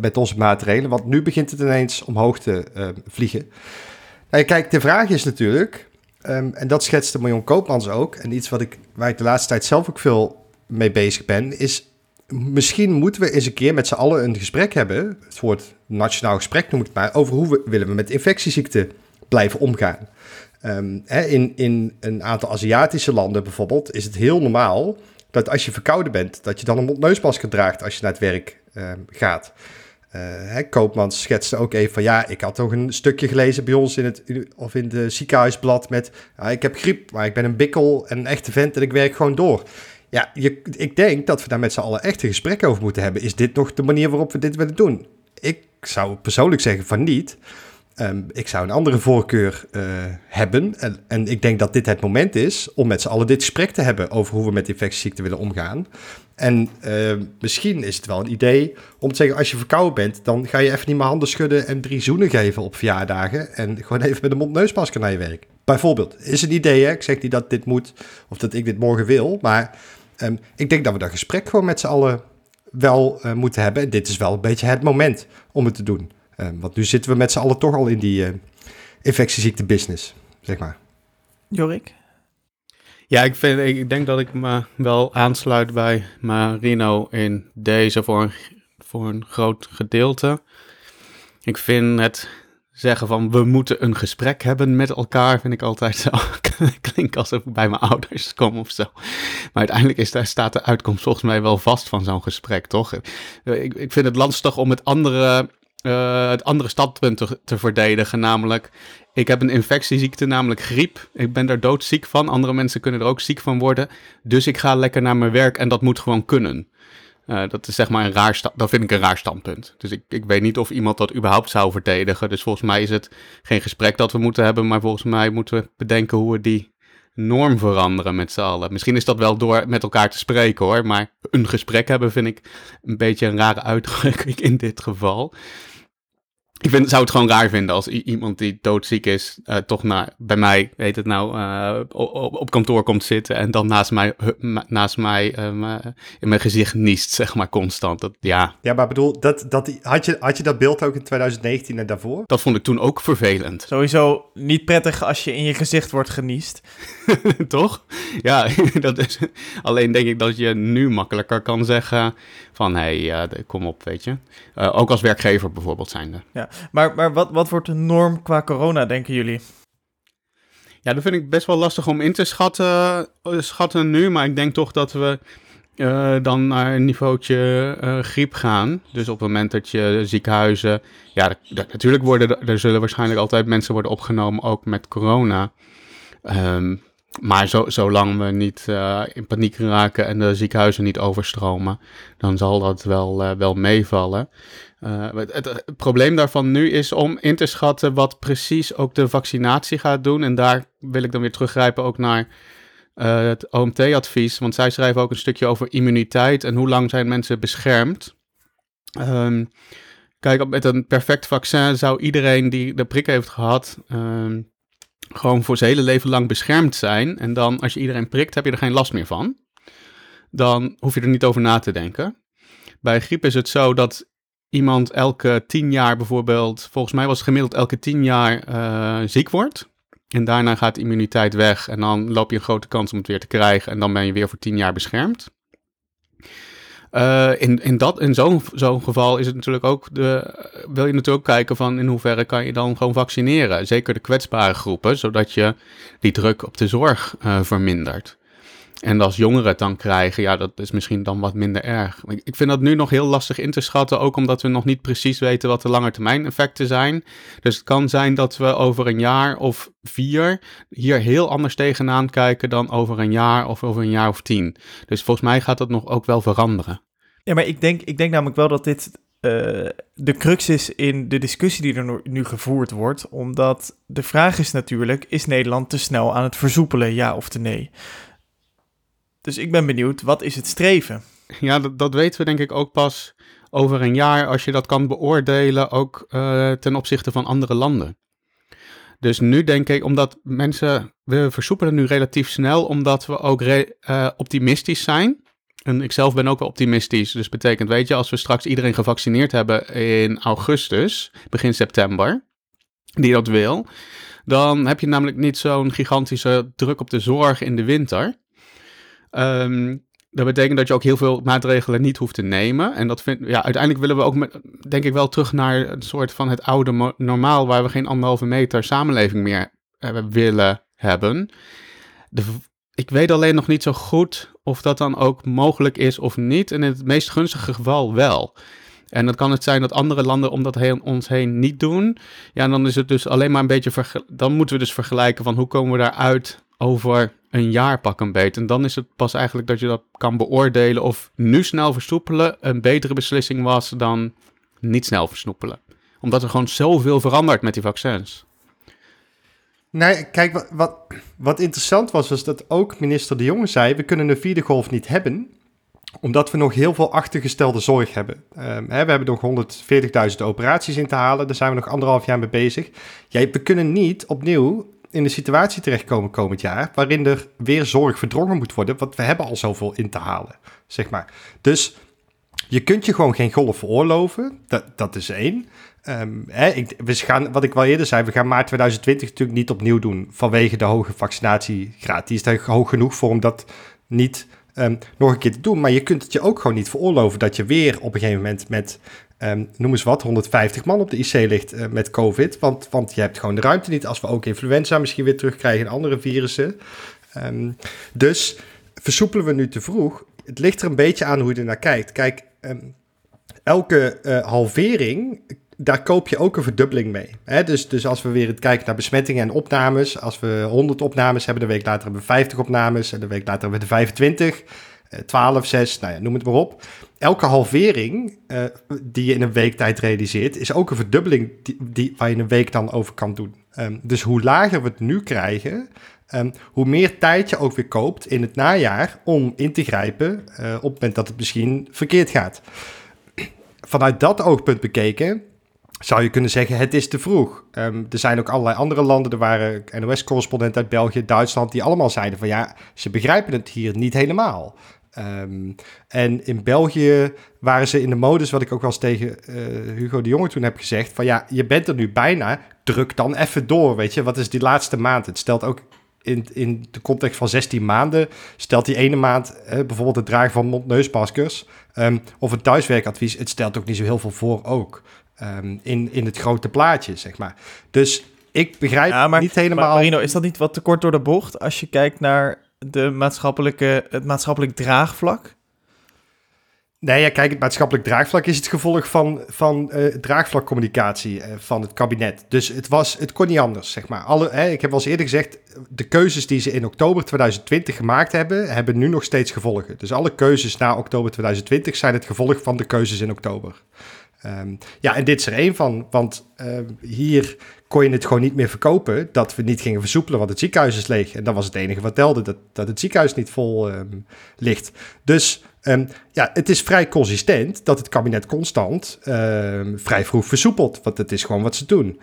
met onze maatregelen. Want nu begint het ineens omhoog te vliegen. Nou, kijk, de vraag is natuurlijk, um, en dat schetste Marion Koopmans ook, en iets wat ik, waar ik de laatste tijd zelf ook veel mee bezig ben, is misschien moeten we eens een keer met z'n allen een gesprek hebben. Het woord nationaal gesprek noem ik het maar. Over hoe we, willen we met infectieziekten blijven omgaan. Um, hè, in, in een aantal Aziatische landen bijvoorbeeld is het heel normaal dat als je verkouden bent, dat je dan een mondneusmasker draagt als je naar het werk um, gaat. Uh, hè, Koopmans schetste ook even van ja, ik had ook een stukje gelezen bij ons in het of in de ziekenhuisblad met ik heb griep, maar ik ben een bikkel en een echte vent en ik werk gewoon door. Ja, je, ik denk dat we daar met z'n allen echt een gesprek over moeten hebben. Is dit nog de manier waarop we dit willen doen? Ik zou persoonlijk zeggen van niet. Um, ik zou een andere voorkeur uh, hebben. En, en, ik denk dat dit het moment is om met z'n allen dit gesprek te hebben over hoe we met infectieziekten willen omgaan. En uh, misschien is het wel een idee om te zeggen: als je verkouden bent, dan ga je even niet meer handen schudden en drie zoenen geven op verjaardagen. En gewoon even met een mondneusmasker naar je werk. Bijvoorbeeld. Is een idee, hè? Ik zeg niet dat dit moet of dat ik dit morgen wil. Maar Um, ik denk dat we dat gesprek gewoon met z'n allen wel uh, moeten hebben. En dit is wel een beetje het moment om het te doen. Um, want nu zitten we met z'n allen toch al in die uh, infectieziekte business, zeg maar. Jorik? Ja, ik, vind, ik denk dat ik me wel aansluit bij Marino in deze voor een, voor een groot gedeelte. Ik vind het zeggen van we moeten een gesprek hebben met elkaar, vind ik altijd zo. Klinkt alsof ik bij mijn ouders kom of zo. Maar uiteindelijk is, daar staat de uitkomst volgens mij wel vast van zo'n gesprek, toch? Ik, ik vind het lastig om het andere, uh, het andere standpunt te, te, verdedigen. Namelijk, ik heb een infectieziekte, namelijk griep. Ik ben daar doodziek van. Andere mensen kunnen er ook ziek van worden. Dus ik ga lekker naar mijn werk en dat moet gewoon kunnen. Uh, dat is zeg maar een raar, dat vind ik een raar standpunt. Dus ik, ik weet niet of iemand dat überhaupt zou verdedigen. Dus volgens mij is het geen gesprek dat we moeten hebben, maar volgens mij moeten we bedenken hoe we die norm veranderen met z'n allen. Misschien is dat wel door met elkaar te spreken hoor, maar een gesprek hebben vind ik een beetje een rare uitdrukking in dit geval. Ik vind, zou het gewoon raar vinden als iemand die doodziek is, uh, toch naar, bij mij, weet het nou, uh, op, op, kantoor komt zitten en dan naast mij, naast mij uh, in mijn gezicht niest, zeg maar, constant. Dat, ja. ja, maar bedoel, dat, dat, had, je, had je dat beeld ook in 2019 en daarvoor? Dat vond ik toen ook vervelend. Sowieso niet prettig als je in je gezicht wordt geniest. toch? Ja, dat is, alleen denk ik dat je nu makkelijker kan zeggen van, hé, hey, kom op, weet je. ook als werkgever bijvoorbeeld zijnde. Ja. Maar, maar wat, wat wordt de norm qua corona, denken jullie? Ja, dat vind ik best wel lastig om in te schatten, schatten nu. Maar ik denk toch dat we uh, dan naar een niveautje uh, griep gaan. Dus op het moment dat je ziekenhuizen... Ja, natuurlijk worden er zullen waarschijnlijk altijd mensen worden opgenomen, ook met corona. Um, maar zo, zolang we niet in paniek raken en de ziekenhuizen niet overstromen, dan zal dat wel, wel meevallen. Uh, het, probleem daarvan nu is om in te schatten wat precies ook de vaccinatie gaat doen. En daar wil ik dan weer teruggrijpen ook naar uh, het OMT-advies. Want zij schrijven ook een stukje over immuniteit en hoe lang zijn mensen beschermd. Um, kijk, met een perfect vaccin zou iedereen die de prik heeft gehad... Um, gewoon voor zijn hele leven lang beschermd zijn. En dan, als je iedereen prikt, heb je er geen last meer van. Dan hoef je er niet over na te denken. Bij griep is het zo dat iemand elke tien jaar bijvoorbeeld, volgens mij was het gemiddeld elke tien jaar uh, ziek wordt. En daarna gaat de immuniteit weg en dan loop je een grote kans om het weer te krijgen en dan ben je weer voor tien jaar beschermd. Uh, in, in, dat, in zo'n zo'n geval is het natuurlijk ook de, wil je natuurlijk ook kijken van in hoeverre kan je dan gewoon vaccineren. Zeker de kwetsbare groepen, zodat je die druk op de zorg uh, vermindert. En als jongeren het dan krijgen, ja, dat is misschien dan wat minder erg. Ik vind dat nu nog heel lastig in te schatten, ook omdat we nog niet precies weten wat de langetermijn effecten zijn. Dus het kan zijn dat we over een jaar of vier hier heel anders tegenaan kijken dan over een jaar of over een jaar of tien. Dus volgens mij gaat dat nog ook wel veranderen. Ja, maar ik denk, ik denk namelijk wel dat dit uh, de crux is in de discussie die er nu gevoerd wordt. Omdat de vraag is natuurlijk, is Nederland te snel aan het versoepelen, ja of nee? Dus ik ben benieuwd, wat is het streven? Ja, dat, dat weten we denk ik ook pas over een jaar als je dat kan beoordelen, ook uh, ten opzichte van andere landen. Dus nu denk ik, omdat mensen, we versoepelen nu relatief snel, omdat we ook re, uh, optimistisch zijn. En ik zelf ben ook wel optimistisch. Dus betekent, weet je, als we straks iedereen gevaccineerd hebben in augustus, begin september, die dat wil, dan heb je namelijk niet zo'n gigantische druk op de zorg in de winter. Um, dat betekent dat je ook heel veel maatregelen niet hoeft te nemen. En dat vind, ja, uiteindelijk willen we ook, met, denk ik, wel terug naar een soort van het oude normaal, waar we geen anderhalve meter samenleving meer willen hebben. De, ik weet alleen nog niet zo goed of dat dan ook mogelijk is of niet. En in het meest gunstige geval wel. En dan kan het zijn dat andere landen om dat heen, ons heen niet doen. Ja, dan is het dus alleen maar een beetje. Dan moeten we dus vergelijken van hoe komen we daaruit over een jaar pak een beet. En dan is het pas eigenlijk dat je dat kan beoordelen of nu snel versoepelen een betere beslissing was dan niet snel versnoepelen. Omdat er gewoon zoveel verandert met die vaccins. Nee, kijk, wat, wat, wat interessant was, was dat ook minister De Jonge zei: we kunnen een vierde golf niet hebben, omdat we nog heel veel achtergestelde zorg hebben. Um, hè, we hebben nog 140.000 operaties in te halen, daar zijn we nog anderhalf jaar mee bezig. Ja, we kunnen niet opnieuw in de situatie terechtkomen komend jaar, waarin er weer zorg verdrongen moet worden, want we hebben al zoveel in te halen, zeg maar. Dus je kunt je gewoon geen golf veroorloven, dat, dat is één. Um, hè, ik, we gaan, wat ik wel eerder zei, we gaan maart 2020 natuurlijk niet opnieuw doen vanwege de hoge vaccinatiegraad. Die is daar hoog genoeg voor om dat niet um, nog een keer te doen. Maar je kunt het je ook gewoon niet veroorloven dat je weer op een gegeven moment met Um, noem eens wat, 150 man op de IC ligt uh, met COVID. Want, want je hebt gewoon de ruimte niet. Als we ook influenza misschien weer terugkrijgen en andere virussen. Um, dus versoepelen we nu te vroeg. Het ligt er een beetje aan hoe je er naar kijkt. Kijk, um, elke uh, halvering, daar koop je ook een verdubbeling mee. Dus, dus als we weer kijken naar besmettingen en opnames. Als we 100 opnames hebben, de week later hebben we 50 opnames. En de week later hebben we de 25. Eh, 12, 6, nou ja, noem het maar op. Elke halvering eh, die je in een week tijd realiseert, is ook een verdubbeling die, die, waar je een week dan over kan doen. Ehm, dus hoe lager we het nu krijgen, ehm, hoe meer tijd je ook weer koopt in het najaar om in te grijpen eh, op het moment dat het misschien verkeerd gaat. Vanuit dat oogpunt bekeken, zou je kunnen zeggen, het is te vroeg. Ehm, er zijn ook allerlei andere landen, er waren NOS-correspondenten uit België, Duitsland, die allemaal zeiden van ja, ze begrijpen het hier niet helemaal. Ehm, en in België waren ze in de modus, wat ik ook wel eens tegen eh, Hugo de Jonge toen heb gezegd, van ja, je bent er nu bijna, druk dan even door, weet je. Wat is die laatste maand? Het stelt ook in, in de context van 16 maanden, stelt die ene maand eh, bijvoorbeeld het dragen van mondneusmaskers ehm, of het thuiswerkadvies, het stelt ook niet zo heel veel voor ook. Ehm, in, in het grote plaatje, zeg maar. Dus ik begrijp Ja, maar, niet helemaal... maar Marino, is dat niet wat te kort door de bocht als je kijkt naar de maatschappelijke, het maatschappelijk draagvlak? Nee, ja, kijk, het maatschappelijk draagvlak is het gevolg van, van eh, draagvlakcommunicatie eh, van het kabinet. Dus het, was, het kon niet anders, zeg maar. Alle, hè, ik heb al eens eerder gezegd, de keuzes die ze in oktober 2020 gemaakt hebben, hebben nu nog steeds gevolgen. Dus alle keuzes na oktober 2020 zijn het gevolg van de keuzes in oktober. Ehm, ja, en dit is er één van, want ehm, hier kon je het gewoon niet meer verkopen dat we niet gingen versoepelen, want het ziekenhuis is leeg. En dat was het enige wat telde, dat, dat het ziekenhuis niet vol ehm, ligt. Dus ja, het is vrij consistent dat het kabinet constant vrij vroeg versoepelt, want het is gewoon wat ze doen.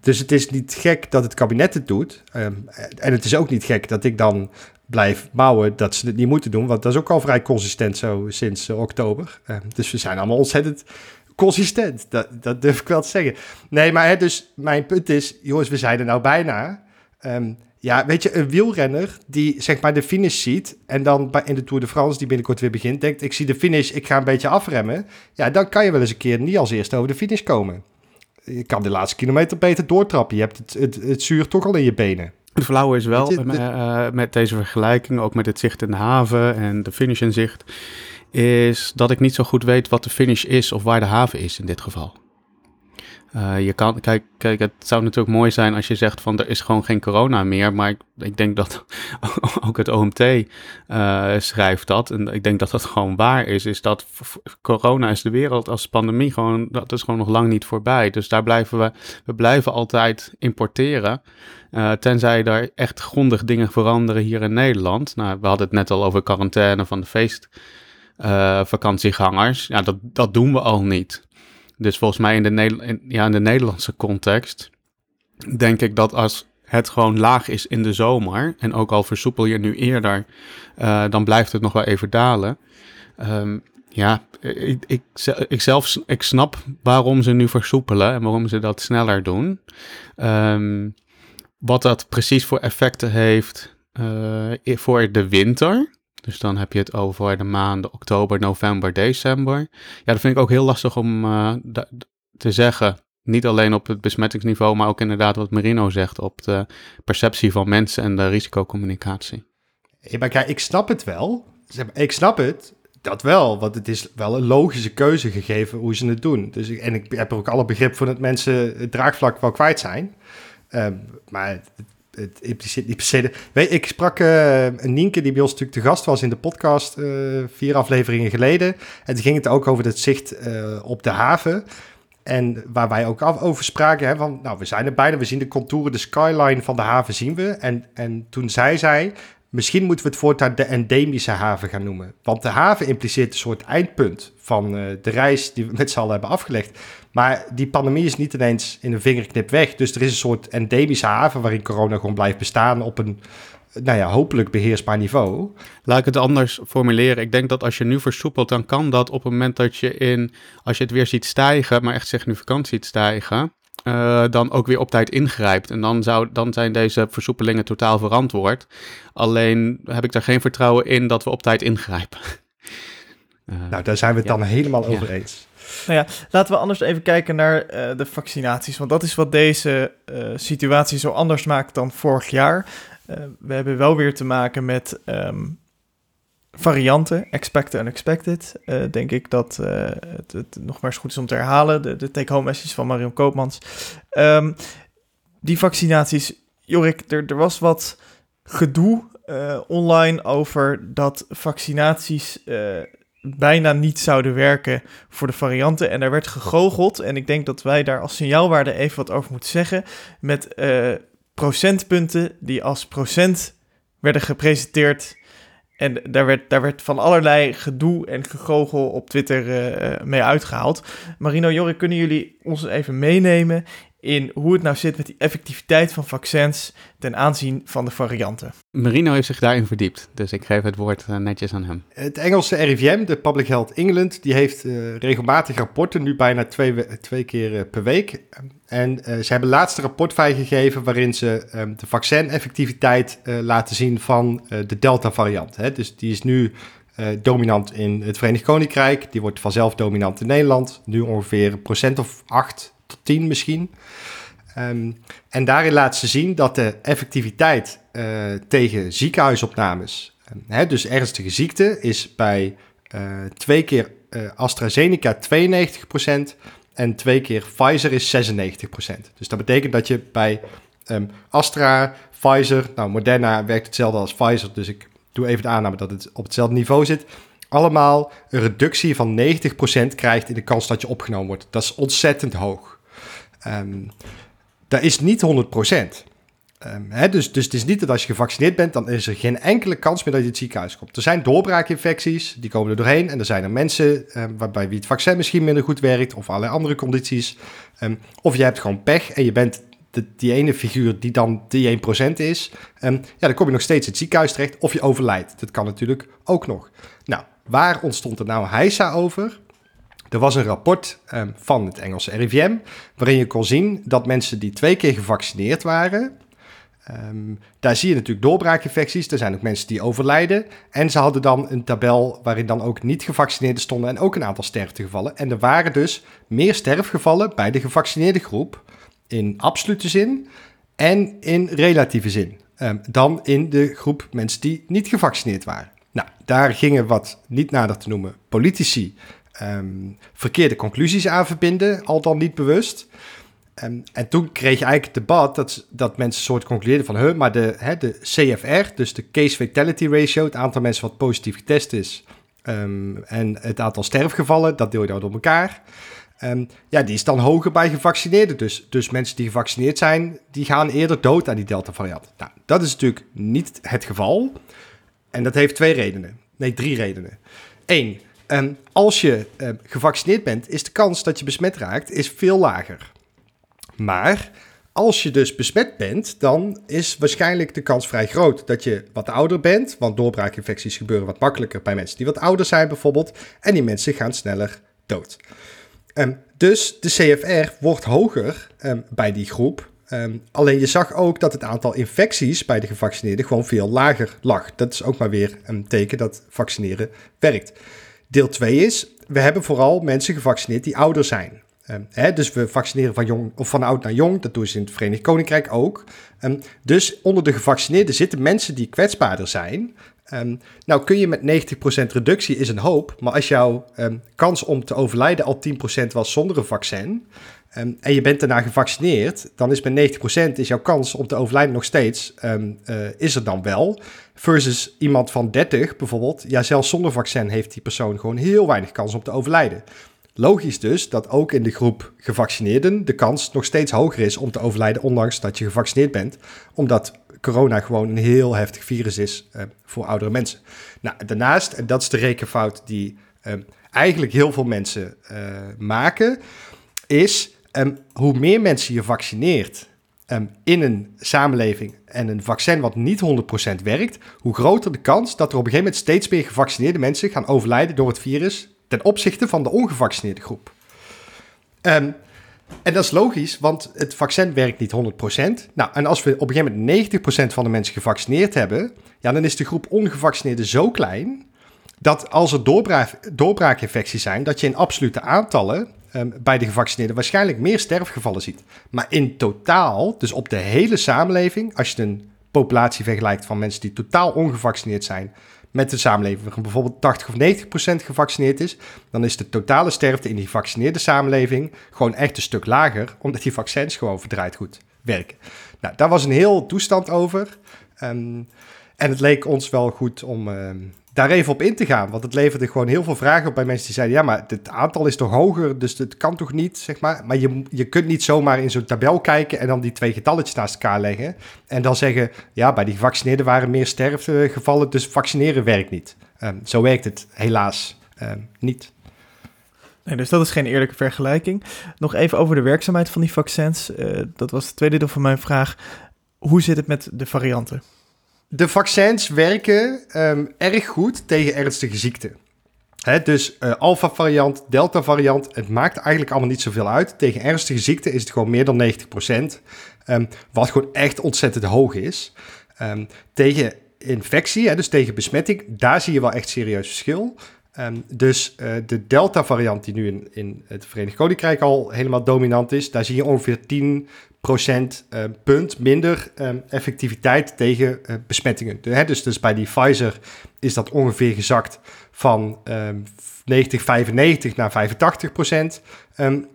Dus het is niet gek dat het kabinet het doet. En het is ook niet gek dat ik dan blijf bouwen dat ze het niet moeten doen, want dat is ook al vrij consistent zo sinds eh, oktober. Dus we zijn allemaal ontzettend consistent. Dat, dat durf ik wel te zeggen. Nee, maar hè, dus mijn punt is, jongens, we zijn er nou bijna. Ehm, ja, weet je, een wielrenner die zeg maar de finish ziet en dan bij, in de Tour de France, die binnenkort weer begint, denkt, ik zie de finish, ik ga een beetje afremmen. Ja, dan kan je wel eens een keer niet als eerste over de finish komen. Je kan de laatste kilometer beter doortrappen. Je hebt het, het, het zuur toch al in je benen. Het flauwe is wel, je, eh, met deze vergelijking, ook met het zicht in de haven en de finish in zicht, is dat ik niet zo goed weet wat de finish is of waar de haven is in dit geval. Eh, je kan, kijk, kijk, het zou natuurlijk mooi zijn als je zegt van er is gewoon geen corona meer, maar ik, ik denk dat ook het OMT eh, schrijft dat en ik denk dat dat gewoon waar is, is dat corona is de wereld als pandemie gewoon, dat is gewoon nog lang niet voorbij. Dus daar blijven we, we blijven altijd importeren, eh, tenzij er echt grondig dingen veranderen hier in Nederland. Nou, we hadden het net al over quarantaine van de feestvakantieggangers. ja, dat, dat doen we al niet. Dus volgens mij in de, in, ja, in de Nederlandse context denk ik dat als het gewoon laag is in de zomer, en ook al versoepel je nu eerder, eh, dan blijft het nog wel even dalen. Ehm, ja, ik, ik, ze- ik zelf ik snap waarom ze nu versoepelen en waarom ze dat sneller doen. Ehm, wat dat precies voor effecten heeft eh, voor de winter. Dus dan heb je het over de maanden oktober, november, december. Ja, dat vind ik ook heel lastig om eh, te zeggen. Niet alleen op het besmettingsniveau, maar ook inderdaad wat Marino zegt op de perceptie van mensen en de risicocommunicatie. Ja, ik snap het wel. Ik snap het, dat wel. Want het is wel een logische keuze gegeven hoe ze het doen. Dus, en ik heb er ook alle begrip voor dat mensen het draagvlak wel kwijt zijn. Ehm, maar het, impliceert niet per Weet, ik sprak eh, een Nienke die bij ons natuurlijk te gast was in de podcast... eh, vier afleveringen geleden. En toen ging het ook over het zicht eh, op de haven... En waar wij ook af over spraken, hè, van, nou, we zijn er bijna, we zien de contouren, de skyline van de haven zien we. En, en toen zei zij, misschien moeten we het voortaan de endemische haven gaan noemen. Want de haven impliceert een soort eindpunt van eh, de reis die we met z'n allen hebben afgelegd. Maar die pandemie is niet ineens in een vingerknip weg. Dus er is een soort endemische haven waarin corona gewoon blijft bestaan op een, nou ja, hopelijk beheersbaar niveau. Laat ik het anders formuleren. Ik denk dat als je nu versoepelt, dan kan dat op het moment dat je in, als je het weer ziet stijgen, maar echt significant ziet stijgen, eh, dan ook weer op tijd ingrijpt. En dan, zou, dan zijn deze versoepelingen totaal verantwoord. Alleen heb ik daar geen vertrouwen in dat we op tijd ingrijpen. Eh, Nou, daar zijn we het Ja. dan helemaal over eens. Nou ja, laten we anders even kijken naar eh, de vaccinaties. Want dat is wat deze eh, situatie zo anders maakt dan vorig jaar. Eh, we hebben wel weer te maken met ehm, varianten, expected en unexpected. Denk ik dat het, het nog maar eens goed is om te herhalen. De, de take-home message van Marion Koopmans. Ehm, die vaccinaties, Jorik, er, er was wat gedoe online over dat vaccinaties bijna niet zouden werken voor de varianten. En daar werd gegoocheld. En ik denk dat wij daar als signaalwaarde even wat over moeten zeggen. Met eh, procentpunten die als procent werden gepresenteerd. En daar werd, daar werd van allerlei gedoe en gegogel op Twitter eh, mee uitgehaald. Marino, Jorik, kunnen jullie ons even meenemen in hoe het nou zit met die effectiviteit van vaccins ten aanzien van de varianten. Marino heeft zich daarin verdiept, dus ik geef het woord eh, netjes aan hem. Het Engelse RIVM, de Public Health England, die heeft uh, regelmatig rapporten, nu bijna twee, twee keer uh, per week. En ze hebben laatste rapport vrijgegeven waarin ze um, de vaccineffectiviteit laten zien van de Delta-variant. Dus die is nu dominant in het Verenigd Koninkrijk, die wordt vanzelf dominant in Nederland, nu ongeveer een procent of acht 10 misschien. Um, en daarin laat ze zien dat de effectiviteit uh, tegen ziekenhuisopnames, um, hè, dus ernstige ziekte, is bij uh, twee keer uh, AstraZeneca 92% en twee keer Pfizer is 96%. Dus dat betekent dat je bij um, Astra, Pfizer, nou Moderna werkt hetzelfde als Pfizer, dus ik doe even de aanname dat het op hetzelfde niveau zit allemaal een reductie van 90% krijgt in de kans dat je opgenomen wordt. Dat is ontzettend hoog. Um, dat is niet 100%. Um, hè, dus, dus het is niet dat als je gevaccineerd bent, dan is er geen enkele kans meer dat je het ziekenhuis komt. Er zijn doorbraakinfecties, die komen er doorheen. En er zijn er mensen um, waarbij wie het vaccin misschien minder goed werkt, of allerlei andere condities. Of je hebt gewoon pech en je bent de, die ene figuur die dan die 1% is. ja, dan kom je nog steeds het ziekenhuis terecht, of je overlijdt. Dat kan natuurlijk ook nog. Nou, waar ontstond er nou heisa over? Er was een rapport um, van het Engelse RIVM waarin je kon zien dat mensen die twee keer gevaccineerd waren, um, daar zie je natuurlijk doorbraakinfecties. Er zijn ook mensen die overlijden. En ze hadden dan een tabel waarin dan ook niet gevaccineerden stonden en ook een aantal sterftegevallen. En er waren dus meer sterfgevallen bij de gevaccineerde groep in absolute zin en in relatieve zin um, dan in de groep mensen die niet gevaccineerd waren. Nou, daar gingen wat niet nader te noemen politici um, verkeerde conclusies aan verbinden, al dan niet bewust. Um, en toen kreeg je eigenlijk het debat dat, dat mensen soort concludeerden van... Maar de, de CFR, dus de Case Fatality Ratio... het aantal mensen wat positief getest is... Um, en het aantal sterfgevallen, dat deel je dan door elkaar... Ja, die is dan hoger bij gevaccineerden. Dus, dus mensen die gevaccineerd zijn, die gaan eerder dood aan die Delta-variant. Nou, dat is natuurlijk niet het geval. En dat heeft twee redenen. Nee, drie redenen. Eén, Um, als je uh, gevaccineerd bent, is de kans dat je besmet raakt is veel lager. Maar als je dus besmet bent, dan is waarschijnlijk de kans vrij groot dat je wat ouder bent. Want doorbraakinfecties gebeuren wat makkelijker bij mensen die wat ouder zijn bijvoorbeeld. En die mensen gaan sneller dood. Um, dus de CFR wordt hoger um, bij die groep. Um, alleen je zag ook dat het aantal infecties bij de gevaccineerden gewoon veel lager lag. Dat is ook maar weer een teken dat vaccineren werkt. Deel 2 is, we hebben vooral mensen gevaccineerd die ouder zijn. Um, hè, dus we vaccineren van, jong, of van oud naar jong. Dat doen ze in het Verenigd Koninkrijk ook. Um, dus onder de gevaccineerden zitten mensen die kwetsbaarder zijn. Um, nou kun je met 90% reductie is een hoop. Maar als jouw kans om te overlijden al 10% was zonder een vaccin. Um, en je bent daarna gevaccineerd, dan is bij 90% is jouw kans om te overlijden nog steeds, um, uh, is er dan wel. Versus iemand van 30 bijvoorbeeld, ja zelfs zonder vaccin heeft die persoon gewoon heel weinig kans om te overlijden. Logisch dus dat ook in de groep gevaccineerden de kans nog steeds hoger is om te overlijden, ondanks dat je gevaccineerd bent, omdat corona gewoon een heel heftig virus is uh, voor oudere mensen. Nou, daarnaast, en dat is de rekenfout die uh, eigenlijk heel veel mensen uh, maken, is um, hoe meer mensen je vaccineert um, in een samenleving en een vaccin wat niet 100% werkt, hoe groter de kans dat er op een gegeven moment steeds meer gevaccineerde mensen gaan overlijden door het virus ten opzichte van de ongevaccineerde groep. Um, en dat is logisch, want het vaccin werkt niet 100%. Nou, en als we op een gegeven moment 90% van de mensen gevaccineerd hebben, ja, dan is de groep ongevaccineerden zo klein dat als er doorbraak, doorbraakinfecties zijn, dat je in absolute aantallen um, bij de gevaccineerden waarschijnlijk meer sterfgevallen ziet. Maar in totaal, dus op de hele samenleving, als je een populatie vergelijkt van mensen die totaal ongevaccineerd zijn met de samenleving, waar bijvoorbeeld 80 of 90 procent gevaccineerd is, dan is de totale sterfte in die gevaccineerde samenleving gewoon echt een stuk lager, omdat die vaccins gewoon verdraaid goed werken. Nou, daar was een heel toestand over. Um, En het leek ons wel goed om ehm, daar even op in te gaan. Want het leverde gewoon heel veel vragen op bij mensen die zeiden... ja, maar het aantal is toch hoger, dus het kan toch niet, zeg maar. Maar je, je kunt niet zomaar in zo'n tabel kijken... en dan die twee getalletjes naast elkaar leggen... en dan zeggen, ja, bij die gevaccineerden waren meer sterfgevallen... dus vaccineren werkt niet. Ehm, zo werkt het helaas ehm, niet. Nee, dus dat is geen eerlijke vergelijking. Nog even over de werkzaamheid van die vaccins. Uh, dat was het tweede deel van mijn vraag. Hoe zit het met de varianten? De vaccins werken um, erg goed tegen ernstige ziekten. Dus uh, alpha-variant, delta-variant, het maakt eigenlijk allemaal niet zoveel uit. Tegen ernstige ziekten is het gewoon meer dan 90%. Um, wat gewoon echt ontzettend hoog is. Um, tegen infectie, dus tegen besmetting, daar zie je wel echt serieus verschil. Um, dus uh, de Delta-variant, die nu in, in het Verenigd Koninkrijk al helemaal dominant is, daar zie je ongeveer 10 procent uh, punt minder um, effectiviteit tegen uh, besmettingen. Hè, dus, dus bij die Pfizer is dat ongeveer gezakt van um, 90, 95 naar 85 procent um,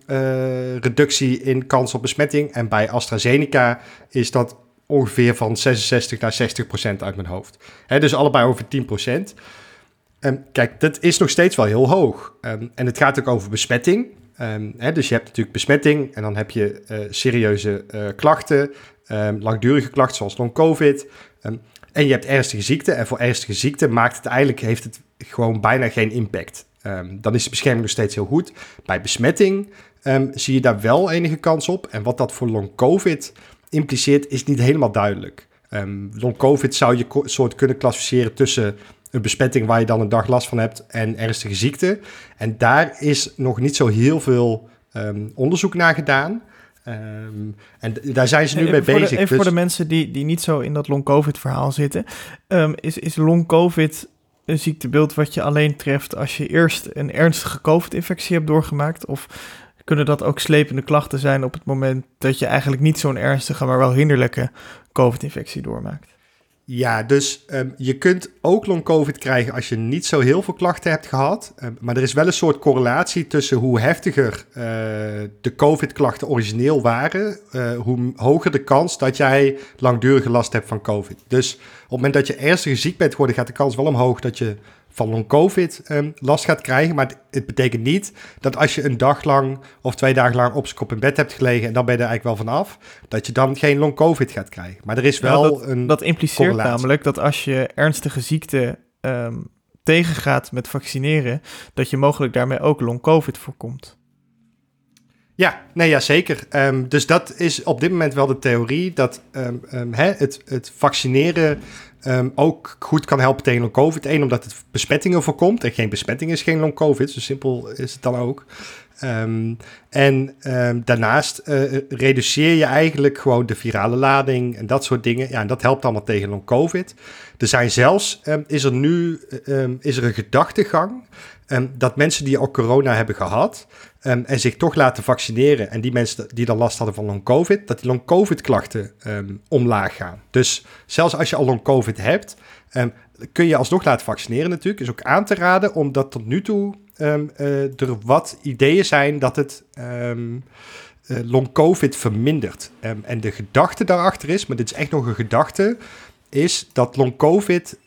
reductie in kans op besmetting. En bij AstraZeneca is dat ongeveer van 66 naar 60 procent uit mijn hoofd. Hè, dus allebei over 10 procent. Um, kijk, dat is nog steeds wel heel hoog. Um, en het gaat ook over besmetting. Um, hè, dus je hebt natuurlijk besmetting en dan heb je uh, serieuze uh, klachten, langdurige klachten zoals long-covid. en je hebt ernstige ziekte. En voor ernstige ziekte maakt het eigenlijk, heeft het gewoon bijna geen impact. dan is de bescherming nog steeds heel goed. Bij besmetting zie je daar wel enige kans op. En wat dat voor long-covid impliceert, is niet helemaal duidelijk. long-covid zou je soort kunnen klassificeren tussen een besmetting waar je dan een dag last van hebt en ernstige ziekte. En daar is nog niet zo heel veel um, onderzoek naar gedaan. Um, en daar zijn ze nu even mee bezig. De, even dus... voor de mensen die, die niet zo in dat long-covid-verhaal zitten. Um, is, is long-covid een ziektebeeld wat je alleen treft als je eerst een ernstige COVID-infectie hebt doorgemaakt? Of kunnen dat ook slepende klachten zijn op het moment dat je eigenlijk niet zo'n ernstige, maar wel hinderlijke COVID-infectie doormaakt? Ja, dus um, je kunt ook long COVID krijgen als je niet zo heel veel klachten hebt gehad. Um, maar er is wel een soort correlatie tussen hoe heftiger uh, de COVID-klachten origineel waren, uh, hoe hoger de kans dat jij langdurige last hebt van COVID. Dus op het moment dat je ernstig ziek bent geworden, gaat de kans wel omhoog dat je van long-covid um, last gaat krijgen. Maar het, betekent niet dat als je een dag lang of twee dagen lang op z'n kop in bed hebt gelegen en dan ben je er eigenlijk wel vanaf, dat je dan geen long-covid gaat krijgen. Maar er is wel ja, dat, een. Dat impliceert namelijk dat als je ernstige ziekte um, tegengaat met vaccineren, dat je mogelijk daarmee ook long-covid voorkomt. Ja, nee, ja, zeker. Um, dus dat is op dit moment wel de theorie dat um, um, hè, het, het vaccineren um, ook goed kan helpen tegen long-covid. Eén, omdat het besmettingen voorkomt. En geen besmetting is geen long-covid. Zo simpel is het dan ook. Um, en um, daarnaast uh, reduceer je eigenlijk gewoon de virale lading en dat soort dingen. Ja, en dat helpt allemaal tegen long-covid. Er zijn zelfs, is er nu is er een gedachtegang dat mensen die al corona hebben gehad... Um, en zich toch laten vaccineren. En die mensen die dan last hadden van long-covid, dat die long-covid-klachten um, omlaag gaan. Dus zelfs als je al long-covid hebt, um, kun je alsnog laten vaccineren natuurlijk. Is ook aan te raden, omdat tot nu toe uh, er wat ideeën zijn dat het uh, long-covid vermindert. en de gedachte daarachter is, maar dit is echt nog een gedachte is dat long-covid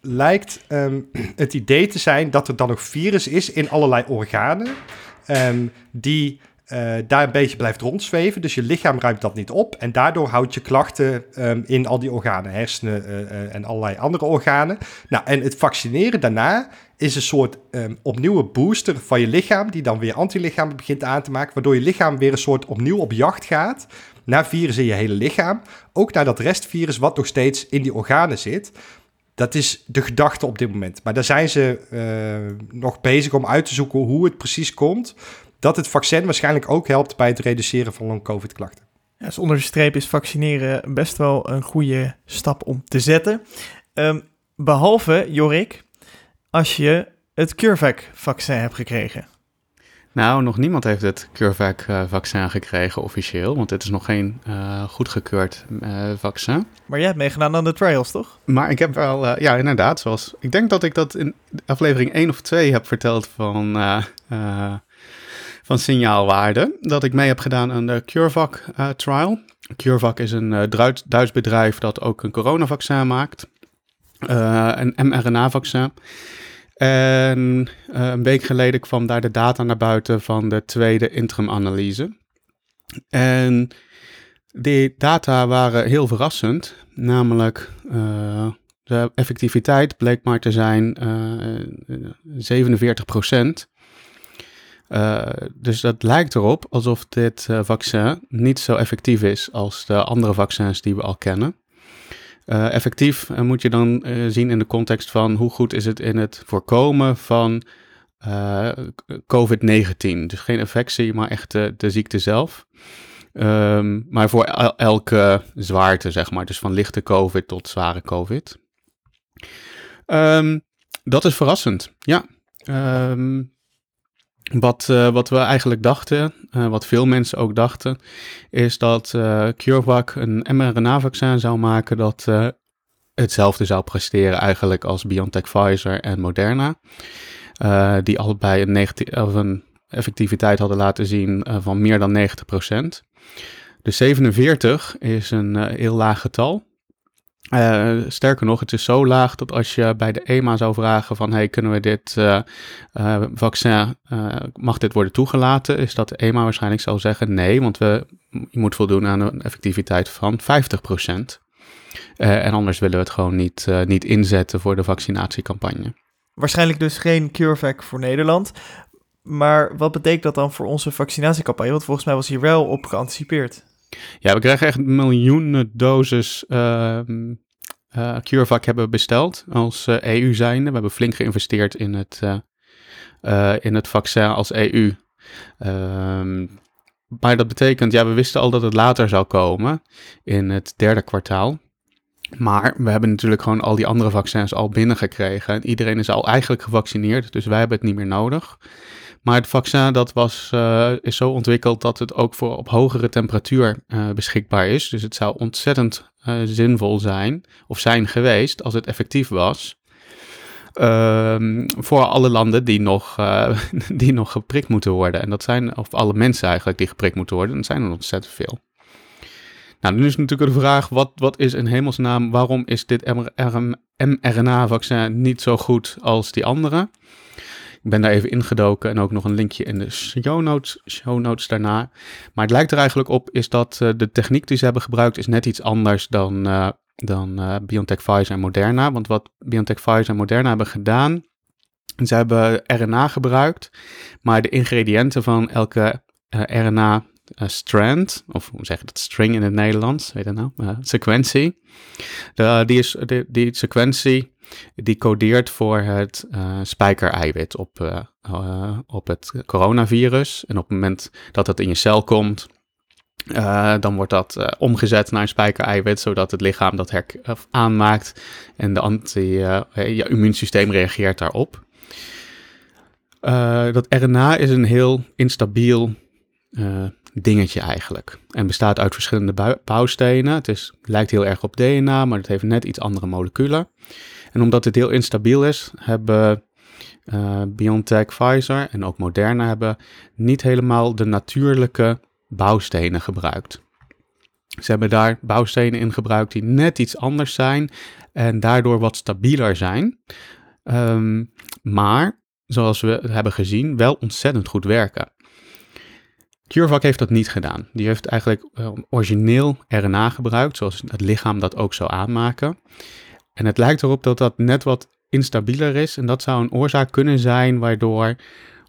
lijkt het idee te zijn dat er dan nog virus is in allerlei organen. Um, die uh, daar een beetje blijft rondzweven. Dus je lichaam ruimt dat niet op. En daardoor houdt je klachten um, in al die organen, hersenen uh, uh, en allerlei andere organen. Nou, en het vaccineren daarna is een soort um, opnieuw booster van je lichaam, die dan weer antilichamen begint aan te maken, waardoor je lichaam weer een soort opnieuw op jacht gaat naar virus in je hele lichaam. Ook naar dat restvirus wat nog steeds in die organen zit. Dat is de gedachte op dit moment. Maar daar zijn ze uh, nog bezig om uit te zoeken hoe het precies komt. Dat het vaccin waarschijnlijk ook helpt bij het reduceren van long-covid-klachten. Ja, onder de streep is vaccineren best wel een goede stap om te zetten. Um, behalve, Jorik, als je het CureVac-vaccin hebt gekregen. Nou, nog niemand heeft het CureVac-vaccin gekregen officieel, want het is nog geen uh, goedgekeurd uh, vaccin. Maar jij hebt meegedaan aan de trials, toch? Maar ik heb wel, uh, ja, inderdaad, zoals ik denk dat ik dat in aflevering 1 of 2 heb verteld van, van signaalwaarde, dat ik mee heb gedaan aan de CureVac-trial. CureVac is een Duits, Duits bedrijf dat ook een coronavaccin maakt. een mRNA-vaccin. En een week geleden kwam daar de data naar buiten van de tweede interim-analyse. En die data waren heel verrassend, namelijk de effectiviteit bleek maar te zijn 47 procent. Uh, dus dat lijkt erop alsof dit vaccin niet zo effectief is als de andere vaccins die we al kennen. Uh, effectief moet je dan zien in de context van hoe goed is het in het voorkomen van COVID-19. Dus geen infectie, maar echt de, de ziekte zelf. Um, maar voor el elke zwaarte, zeg maar. Dus van lichte COVID tot zware COVID. Um, dat is verrassend, ja. Um, wat, uh, wat we eigenlijk dachten, uh, wat veel mensen ook dachten, is dat uh, CureVac een mRNA-vaccin zou maken dat hetzelfde zou presteren eigenlijk als BioNTech Pfizer en Moderna. die allebei een, of een effectiviteit hadden laten zien van meer dan 90%. De 47 is een heel laag getal. Uh, sterker nog, het is zo laag dat als je bij de EMA zou vragen van hey, kunnen we dit uh, uh, vaccin, mag dit worden toegelaten, is dat de EMA waarschijnlijk zou zeggen nee, want we, je moet voldoen aan een effectiviteit van 50%. en anders willen we het gewoon niet, niet inzetten voor de vaccinatiecampagne. Waarschijnlijk dus geen CureVac voor Nederland. Maar wat betekent dat dan voor onze vaccinatiecampagne? Want volgens mij was hier wel op geanticipeerd. Ja, we krijgen echt miljoenen doses uh, CureVac hebben besteld als uh, eh, EU zijnde. We hebben flink geïnvesteerd in het, uh, in het vaccin als EU. Ehm, maar dat betekent, ja, we wisten al dat het later zou komen in het derde kwartaal. Maar we hebben natuurlijk gewoon al die andere vaccins al binnengekregen. En iedereen is al eigenlijk gevaccineerd, dus wij hebben het niet meer nodig. Maar het vaccin dat was, uh, is zo ontwikkeld dat het ook voor op hogere temperatuur uh, beschikbaar is. Dus het zou ontzettend uh, zinvol zijn, of zijn geweest, als het effectief was. Ehm, voor alle landen die nog, die nog geprikt moeten worden. En dat zijn, of alle mensen eigenlijk die geprikt moeten worden, dat zijn er ontzettend veel. Nou, nu is natuurlijk de vraag, wat, wat is in hemelsnaam, waarom is dit mRNA-vaccin niet zo goed als die andere? Ik ben daar even ingedoken en ook nog een linkje in de show notes, show notes daarna. Maar het lijkt er eigenlijk op is dat uh, de techniek die ze hebben gebruikt is net iets anders dan, uh, dan uh, BioNTech Pfizer en Moderna. Want wat BioNTech Pfizer en Moderna hebben gedaan, ze hebben RNA gebruikt, maar de ingrediënten van elke RNA strand, of hoe zeg je dat, string in het Nederlands, weet je nou, sequentie. De, die, is, die, sequentie die codeert voor het uh, spijkereiwit op, op het coronavirus. En op het moment dat het in je cel komt, dan wordt dat omgezet naar een spijkereiwit, zodat het lichaam dat her aanmaakt en de anti, je immuunsysteem reageert daarop. dat RNA is een heel instabiel dingetje eigenlijk. En bestaat uit verschillende bouwstenen. Het is, lijkt heel erg op DNA, maar het heeft net iets andere moleculen. En omdat het heel instabiel is, hebben uh, BioNTech, Pfizer en ook Moderna hebben niet helemaal de natuurlijke bouwstenen gebruikt. Ze hebben daar bouwstenen in gebruikt die net iets anders zijn en daardoor wat stabieler zijn. Um, maar, zoals we hebben gezien, wel ontzettend goed werken. CureVac heeft dat niet gedaan. Die heeft eigenlijk uh, origineel RNA gebruikt, zoals het lichaam dat ook zou aanmaken. En het lijkt erop dat dat net wat instabieler is. En dat zou een oorzaak kunnen zijn waardoor,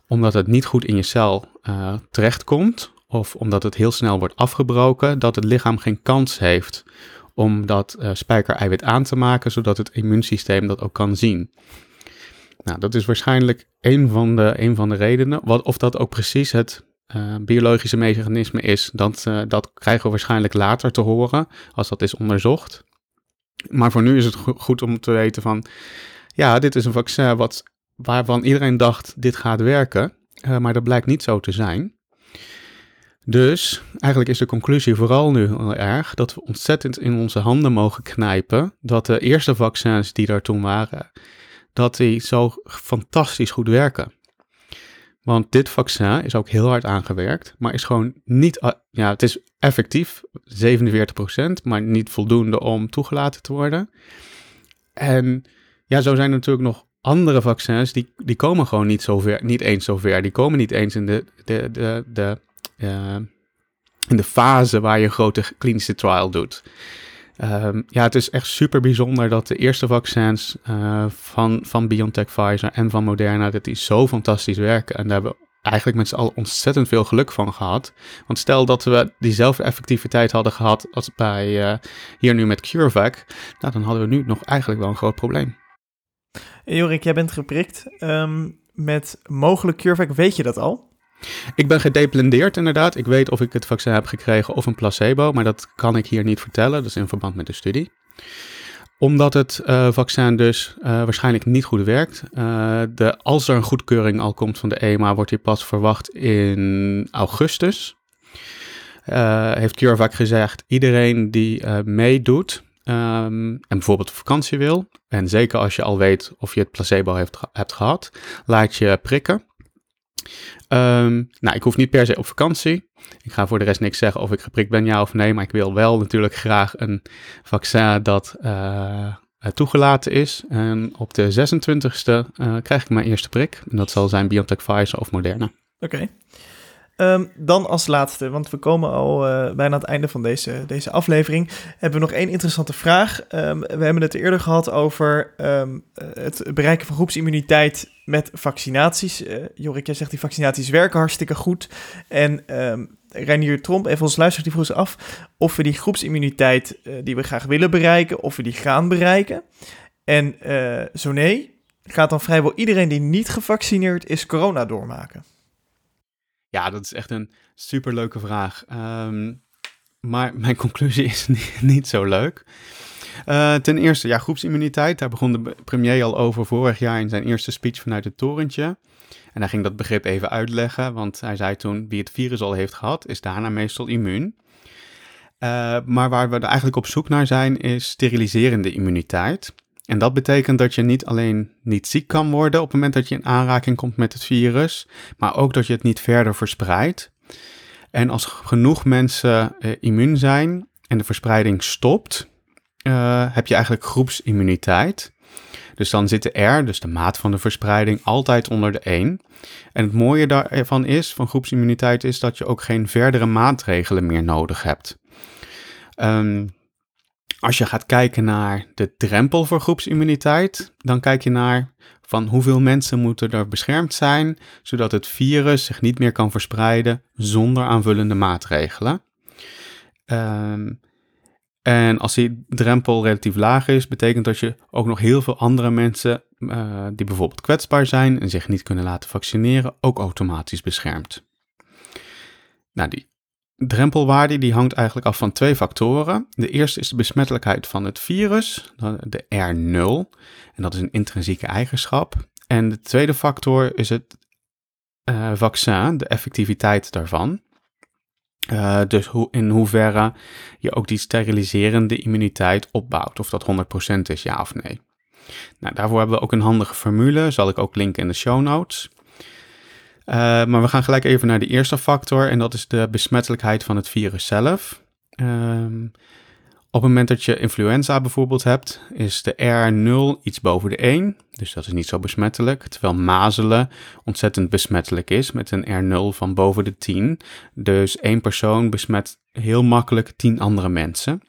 omdat het niet goed in je cel uh, terechtkomt, of omdat het heel snel wordt afgebroken, dat het lichaam geen kans heeft om dat uh, spijkereiwit aan te maken, zodat het immuunsysteem dat ook kan zien. Nou, dat is waarschijnlijk een van de, een van de redenen. Wat, of dat ook precies het uh, biologische mechanisme is, dat, uh, dat krijgen we waarschijnlijk later te horen als dat is onderzocht. Maar voor nu is het goed om te weten van, ja, dit is een vaccin wat, waarvan iedereen dacht, dit gaat werken. Uh, maar dat blijkt niet zo te zijn. Dus eigenlijk is de conclusie vooral nu heel erg dat we ontzettend in onze handen mogen knijpen dat de eerste vaccins die daar toen waren, dat die zo fantastisch goed werken. Want dit vaccin is ook heel hard aangewerkt, maar is gewoon niet, ja, het is effectief, 47%, maar niet voldoende om toegelaten te worden. En ja, zo zijn er natuurlijk nog andere vaccins, die, die komen gewoon niet, zo ver, niet eens zo ver. Die komen niet eens in de, de, de, de, uh, in de fase waar je grote klinische trial doet. Um, ja, het is echt super bijzonder dat de eerste vaccins uh, van, van BioNTech, Pfizer en van Moderna, dat die zo fantastisch werken. En daar hebben we eigenlijk met z'n allen ontzettend veel geluk van gehad. Want stel dat we diezelfde effectiviteit hadden gehad als bij uh, hier nu met CureVac, nou, dan hadden we nu nog eigenlijk wel een groot probleem. Jorik, jij bent geprikt um, met mogelijk CureVac. Weet je dat al? Ik ben gedeplendeerd inderdaad. Ik weet of ik het vaccin heb gekregen of een placebo, maar dat kan ik hier niet vertellen. Dat is in verband met de studie omdat het uh, vaccin dus uh, waarschijnlijk niet goed werkt. Uh, de, als er een goedkeuring al komt van de EMA, wordt die pas verwacht in augustus. heeft CureVac gezegd, iedereen die meedoet um, en bijvoorbeeld vakantie wil, en zeker als je al weet of je het placebo hebt gehad, laat je prikken. Um, nou, ik hoef niet per se op vakantie. Ik ga voor de rest niks zeggen of ik geprikt ben, ja of nee. Maar ik wil wel natuurlijk graag een vaccin dat uh, toegelaten is. En op de 26e uh, krijg ik mijn eerste prik. En dat zal zijn BioNTech Pfizer of Moderna. Oké. Um, dan als laatste, want we komen al uh, bijna aan het einde van deze, deze aflevering, hebben we nog één interessante vraag. Um, we hebben het eerder gehad over um, het bereiken van groepsimmuniteit met vaccinaties. Uh, Jorik, jij zegt die vaccinaties werken hartstikke goed. En Reinier Tromp, even ons luistert, die vroeg af of we die groepsimmuniteit uh, die we graag willen bereiken, of we die gaan bereiken. En zo nee, gaat dan vrijwel iedereen die niet gevaccineerd is corona doormaken? Ja, dat is echt een superleuke vraag. Um, maar mijn conclusie is niet, zo leuk. Uh, ten eerste, ja, groepsimmuniteit. Daar begon de premier al over vorig jaar in zijn eerste speech vanuit het torentje. En hij ging dat begrip even uitleggen, want hij zei toen: wie het virus al heeft gehad, is daarna meestal immuun. Uh, maar waar we eigenlijk op zoek naar zijn, is steriliserende immuniteit. En dat betekent dat je niet alleen niet ziek kan worden op het moment dat je in aanraking komt met het virus, maar ook dat je het niet verder verspreidt. En als genoeg mensen uh, immuun zijn en de verspreiding stopt, uh, heb je eigenlijk groepsimmuniteit. Dus dan zit de R, dus de maat van de verspreiding, altijd onder de 1. En het mooie daarvan is, van groepsimmuniteit, is dat je ook geen verdere maatregelen meer nodig hebt. Um, als je gaat kijken naar de drempel voor groepsimmuniteit, dan kijk je naar van hoeveel mensen moeten er beschermd zijn, zodat het virus zich niet meer kan verspreiden zonder aanvullende maatregelen. Um, en als die drempel relatief laag is, betekent dat je ook nog heel veel andere mensen uh, die bijvoorbeeld kwetsbaar zijn en zich niet kunnen laten vaccineren, ook automatisch beschermt. Nou, die drempelwaarde die hangt eigenlijk af van twee factoren. De eerste is de besmettelijkheid van het virus, de R0. En dat is een intrinsieke eigenschap. En de tweede factor is het uh, vaccin, de effectiviteit daarvan. Uh, dus ho in hoeverre je ook die steriliserende immuniteit opbouwt. Of dat 100% is, ja of nee. Nou, daarvoor hebben we ook een handige formule, zal ik ook linken in de show notes. Uh, maar we gaan gelijk even naar de eerste factor en dat is de besmettelijkheid van het virus zelf. Um, op het moment dat je influenza bijvoorbeeld hebt, is de R0 iets boven de 1, dus dat is niet zo besmettelijk. Terwijl mazelen ontzettend besmettelijk is met een R0 van boven de 10. Dus één persoon besmet heel makkelijk 10 andere mensen.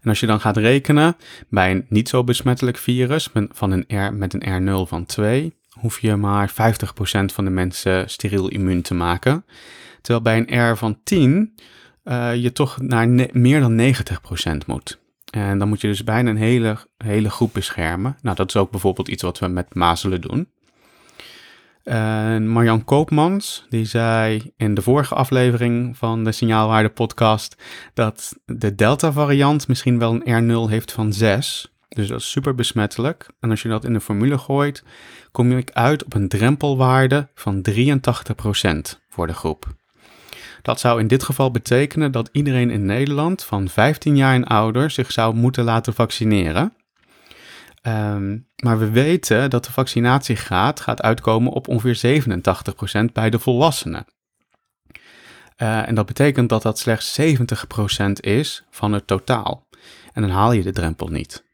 En als je dan gaat rekenen bij een niet zo besmettelijk virus van een R, met een R0 van 2, hoef je maar 50% van de mensen steriel immuun te maken. Terwijl bij een R van 10 uh, je toch naar meer dan 90% moet. En dan moet je dus bijna een hele, hele groep beschermen. Nou, dat is ook bijvoorbeeld iets wat we met mazelen doen. Uh, Marjan Koopmans, die zei in de vorige aflevering van de Signaalwaarde podcast dat de Delta-variant misschien wel een R0 heeft van 6. Dus dat is super besmettelijk. En als je dat in de formule gooit, kom je uit op een drempelwaarde van 83% voor de groep. Dat zou in dit geval betekenen dat iedereen in Nederland van 15 jaar en ouder zich zou moeten laten vaccineren. Um, maar we weten dat de vaccinatiegraad gaat uitkomen op ongeveer 87% bij de volwassenen. Uh, en dat betekent dat dat slechts 70% is van het totaal. En dan haal je de drempel niet.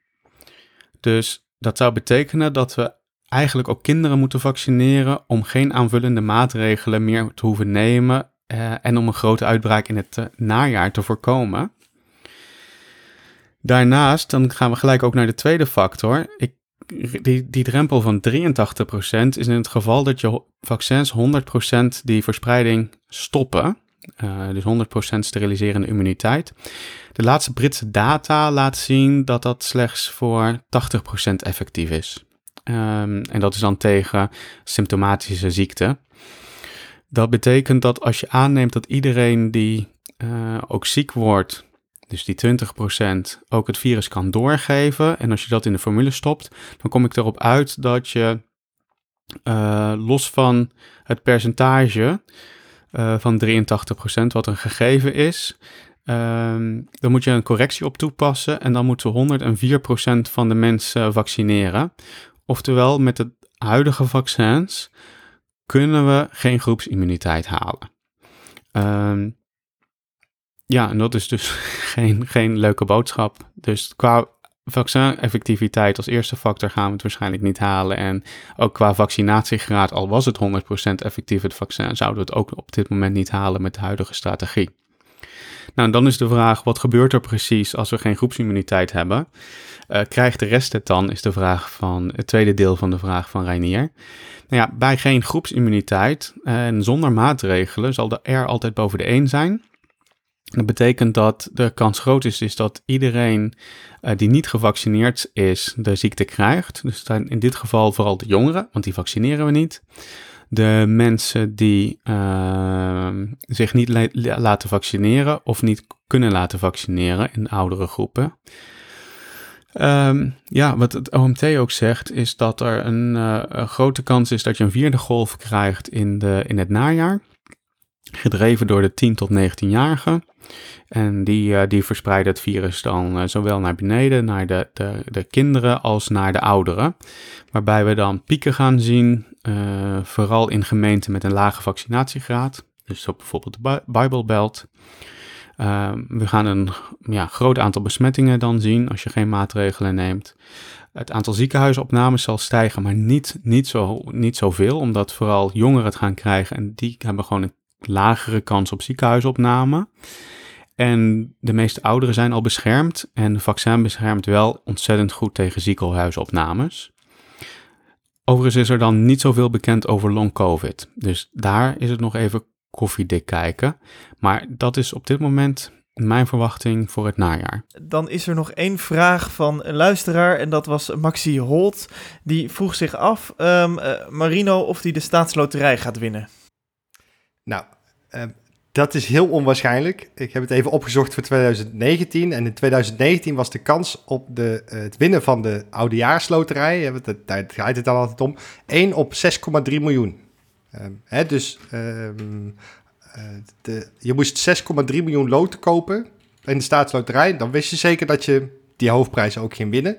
Dus dat zou betekenen dat we eigenlijk ook kinderen moeten vaccineren om geen aanvullende maatregelen meer te hoeven nemen uh, en om een grote uitbraak in het uh, najaar te voorkomen. Daarnaast, dan gaan we gelijk ook naar de tweede factor. Ik, die, die drempel van 83% is in het geval dat je vaccins 100% die verspreiding stoppen. Uh, dus 100% steriliserende immuniteit. De laatste Britse data laat zien dat dat slechts voor 80% effectief is. Um, en dat is dan tegen symptomatische ziekte. Dat betekent dat als je aanneemt dat iedereen die uh, ook ziek wordt, dus die 20% ook het virus kan doorgeven. En als je dat in de formule stopt, dan kom ik erop uit dat je uh, los van het percentage uh, van 83% wat een gegeven is, um, dan moet je een correctie op toepassen en dan moeten we 104% van de mensen vaccineren. Oftewel, met de huidige vaccins kunnen we geen groepsimmuniteit halen. Um, ja, en dat is dus geen, geen leuke boodschap. Dus qua vaccin-effectiviteit als eerste factor gaan we het waarschijnlijk niet halen. En ook qua vaccinatiegraad, al was het 100% effectief het vaccin, zouden we het ook op dit moment niet halen met de huidige strategie. Nou, dan is de vraag, wat gebeurt er precies als we geen groepsimmuniteit hebben? Uh, krijgt de rest het dan, is de vraag van het tweede deel van de vraag van Reinier. Nou ja, bij geen groepsimmuniteit en zonder maatregelen zal de R altijd boven de 1 zijn. Dat betekent dat de kans groot is, is dat iedereen uh, die niet gevaccineerd is, de ziekte krijgt. Dus in dit geval vooral de jongeren, want die vaccineren we niet. De mensen die uh, zich niet laten vaccineren of niet kunnen laten vaccineren in oudere groepen. Um, ja, wat het OMT ook zegt, is dat er een, uh, een grote kans is dat je een vierde golf krijgt in, de, in het najaar. Gedreven door de 10 tot 19-jarigen. En die, uh, die verspreiden het virus dan uh, zowel naar beneden, naar de, de, de kinderen, als naar de ouderen. Waarbij we dan pieken gaan zien, uh, vooral in gemeenten met een lage vaccinatiegraad. Dus op bijvoorbeeld de Bible Belt. we gaan een ja, groot aantal besmettingen dan zien als je geen maatregelen neemt. Het aantal ziekenhuisopnames zal stijgen, maar niet, niet, zo, niet zoveel, omdat vooral jongeren het gaan krijgen en die hebben gewoon een lagere kans op ziekenhuisopname. En de meeste ouderen zijn al beschermd en het vaccin beschermt wel ontzettend goed tegen ziekenhuisopnames. Overigens is er dan niet zoveel bekend over long COVID. Dus daar is het nog even koffiedik kijken. Maar dat is op dit moment mijn verwachting voor het najaar. Dan is er nog één vraag van een luisteraar en dat was Maxi Holt. Die vroeg zich af, um, uh, Marino, of hij de staatsloterij gaat winnen. Nou, uh, dat is heel onwaarschijnlijk. Ik heb het even opgezocht voor 2019. En in 2019 was de kans op de, uh, het winnen van de oudejaarsloterij, daar draait het dan altijd om, 1 op 6,3 miljoen. Um, hè, dus uh, de, je moest 6,3 miljoen loten kopen in de staatsloterij. Dan wist je zeker dat je die hoofdprijs ook ging winnen.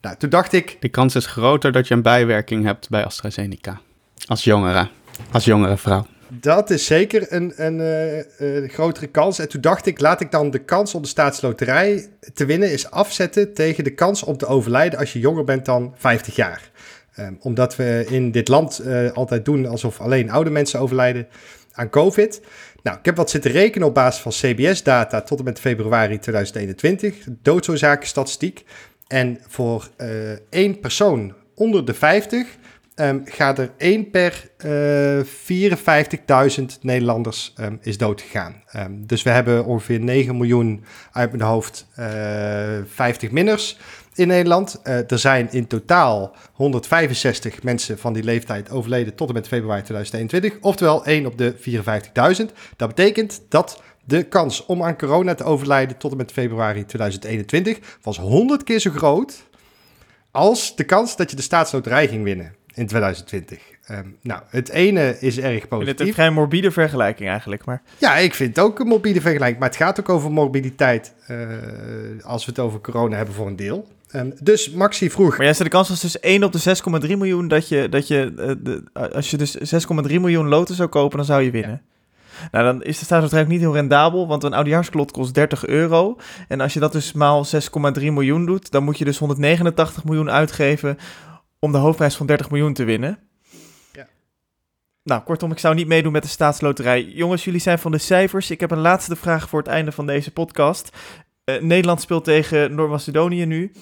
Nou, toen dacht ik... De kans is groter dat je een bijwerking hebt bij AstraZeneca. Als jongere. Als jongere vrouw. Dat is zeker een, een, uh, uh, grotere kans. En toen dacht ik, laat ik dan de kans om de staatsloterij te winnen is afzetten tegen de kans om te overlijden als je jonger bent dan 50 jaar. Um, omdat we in dit land uh, altijd doen alsof alleen oude mensen overlijden aan COVID. Nou, ik heb wat zitten rekenen op basis van CBS-data tot en met februari 2021, doodsoorzakenstatistiek. En voor één persoon onder de 50 um, gaat er 1 per uh, eh, 54.000 Nederlanders um, is doodgegaan. Um, dus we hebben ongeveer 9 miljoen uit mijn hoofd uh, eh, 50 minners in Nederland. Uh, er zijn in totaal 165 mensen van die leeftijd overleden tot en met februari 2021. Oftewel 1 op de 54.000. Dat betekent dat de kans om aan corona te overlijden tot en met februari 2021 was 100 keer zo groot als de kans dat je de staatsloterij ging winnen in 2020. Um, ehm, nou, het ene is erg positief. Het is een vrij morbide vergelijking eigenlijk, maar... Ja, ik vind het ook een morbide vergelijking. Maar het gaat ook over morbiditeit uh, als we het over corona hebben voor een deel. Um, dus Maxi vroeg... Maar jij zei de kans was dus 1 op de 6,3 miljoen dat je... Dat je uh, de, als je dus 6,3 miljoen loten zou kopen, dan zou je winnen. Ja. Nou, dan is de staatsbedrijf niet heel rendabel, want een oudejaarsklot kost 30 euro. En als je dat dus maal 6,3 miljoen doet, dan moet je dus 189 miljoen uitgeven om de hoofdprijs van 30 miljoen te winnen. Ja. Nou, kortom, ik zou niet meedoen met de staatsloterij. Jongens, jullie zijn van de cijfers. Ik heb een laatste vraag voor het einde van deze podcast. Eh, Nederland speelt tegen Noord-Macedonië nu.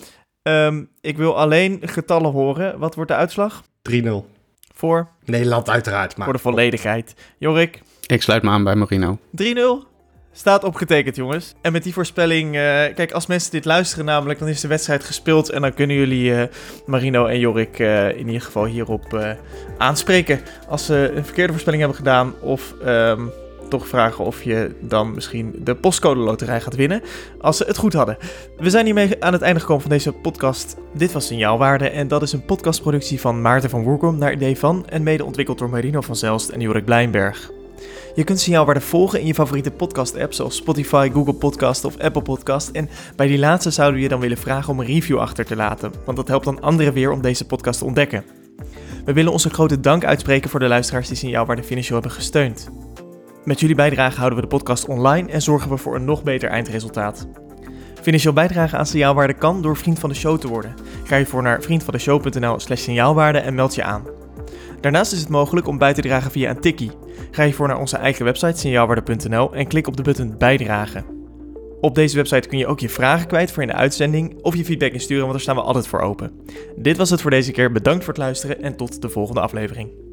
Ehm, ik wil alleen getallen horen. Wat wordt de uitslag? 3-0. Voor, Nederland uiteraard, maar... voor de volledigheid. Jorik, Ik sluit me aan bij Marino. 3-0. Staat opgetekend, jongens. En met die voorspelling, eh, kijk, als mensen dit luisteren namelijk, dan is de wedstrijd gespeeld. En dan kunnen jullie eh, Marino en Jorik eh, in ieder geval hierop aanspreken. Als ze een verkeerde voorspelling hebben gedaan. Of ehm, toch vragen of je dan misschien de postcode loterij gaat winnen. Als ze het goed hadden. We zijn hiermee aan het einde gekomen van deze podcast. Dit was Signaalwaarde. En dat is een podcastproductie van Maarten van Woerkom naar idee van. En mede ontwikkeld door Marino van Zelst en Jorik Blijnberg. Je kunt Signaalwaarde volgen in je favoriete podcast-app zoals Spotify, Google Podcast of Apple Podcast. En bij die laatste zouden we je dan willen vragen om een review achter te laten, want dat helpt dan anderen weer om deze podcast te ontdekken. We willen onze grote dank uitspreken voor de luisteraars die Signaalwaarde financieel hebben gesteund. Met jullie bijdrage houden we de podcast online en zorgen we voor een nog beter eindresultaat. Financieel bijdragen aan Signaalwaarde kan door vriend van de show te worden. Ga je voor naar vriendvandeshow.nl slash signaalwaarde en meld je aan. Daarnaast is het mogelijk om bij te dragen via een tikkie. Ga je voor naar onze eigen website signaalwaarde.nl en klik op de button bijdragen. Op deze website kun je ook je vragen kwijt voor in de uitzending of je feedback insturen, want daar staan we altijd voor open. Dit was het voor deze keer. Bedankt voor het luisteren en tot de volgende aflevering.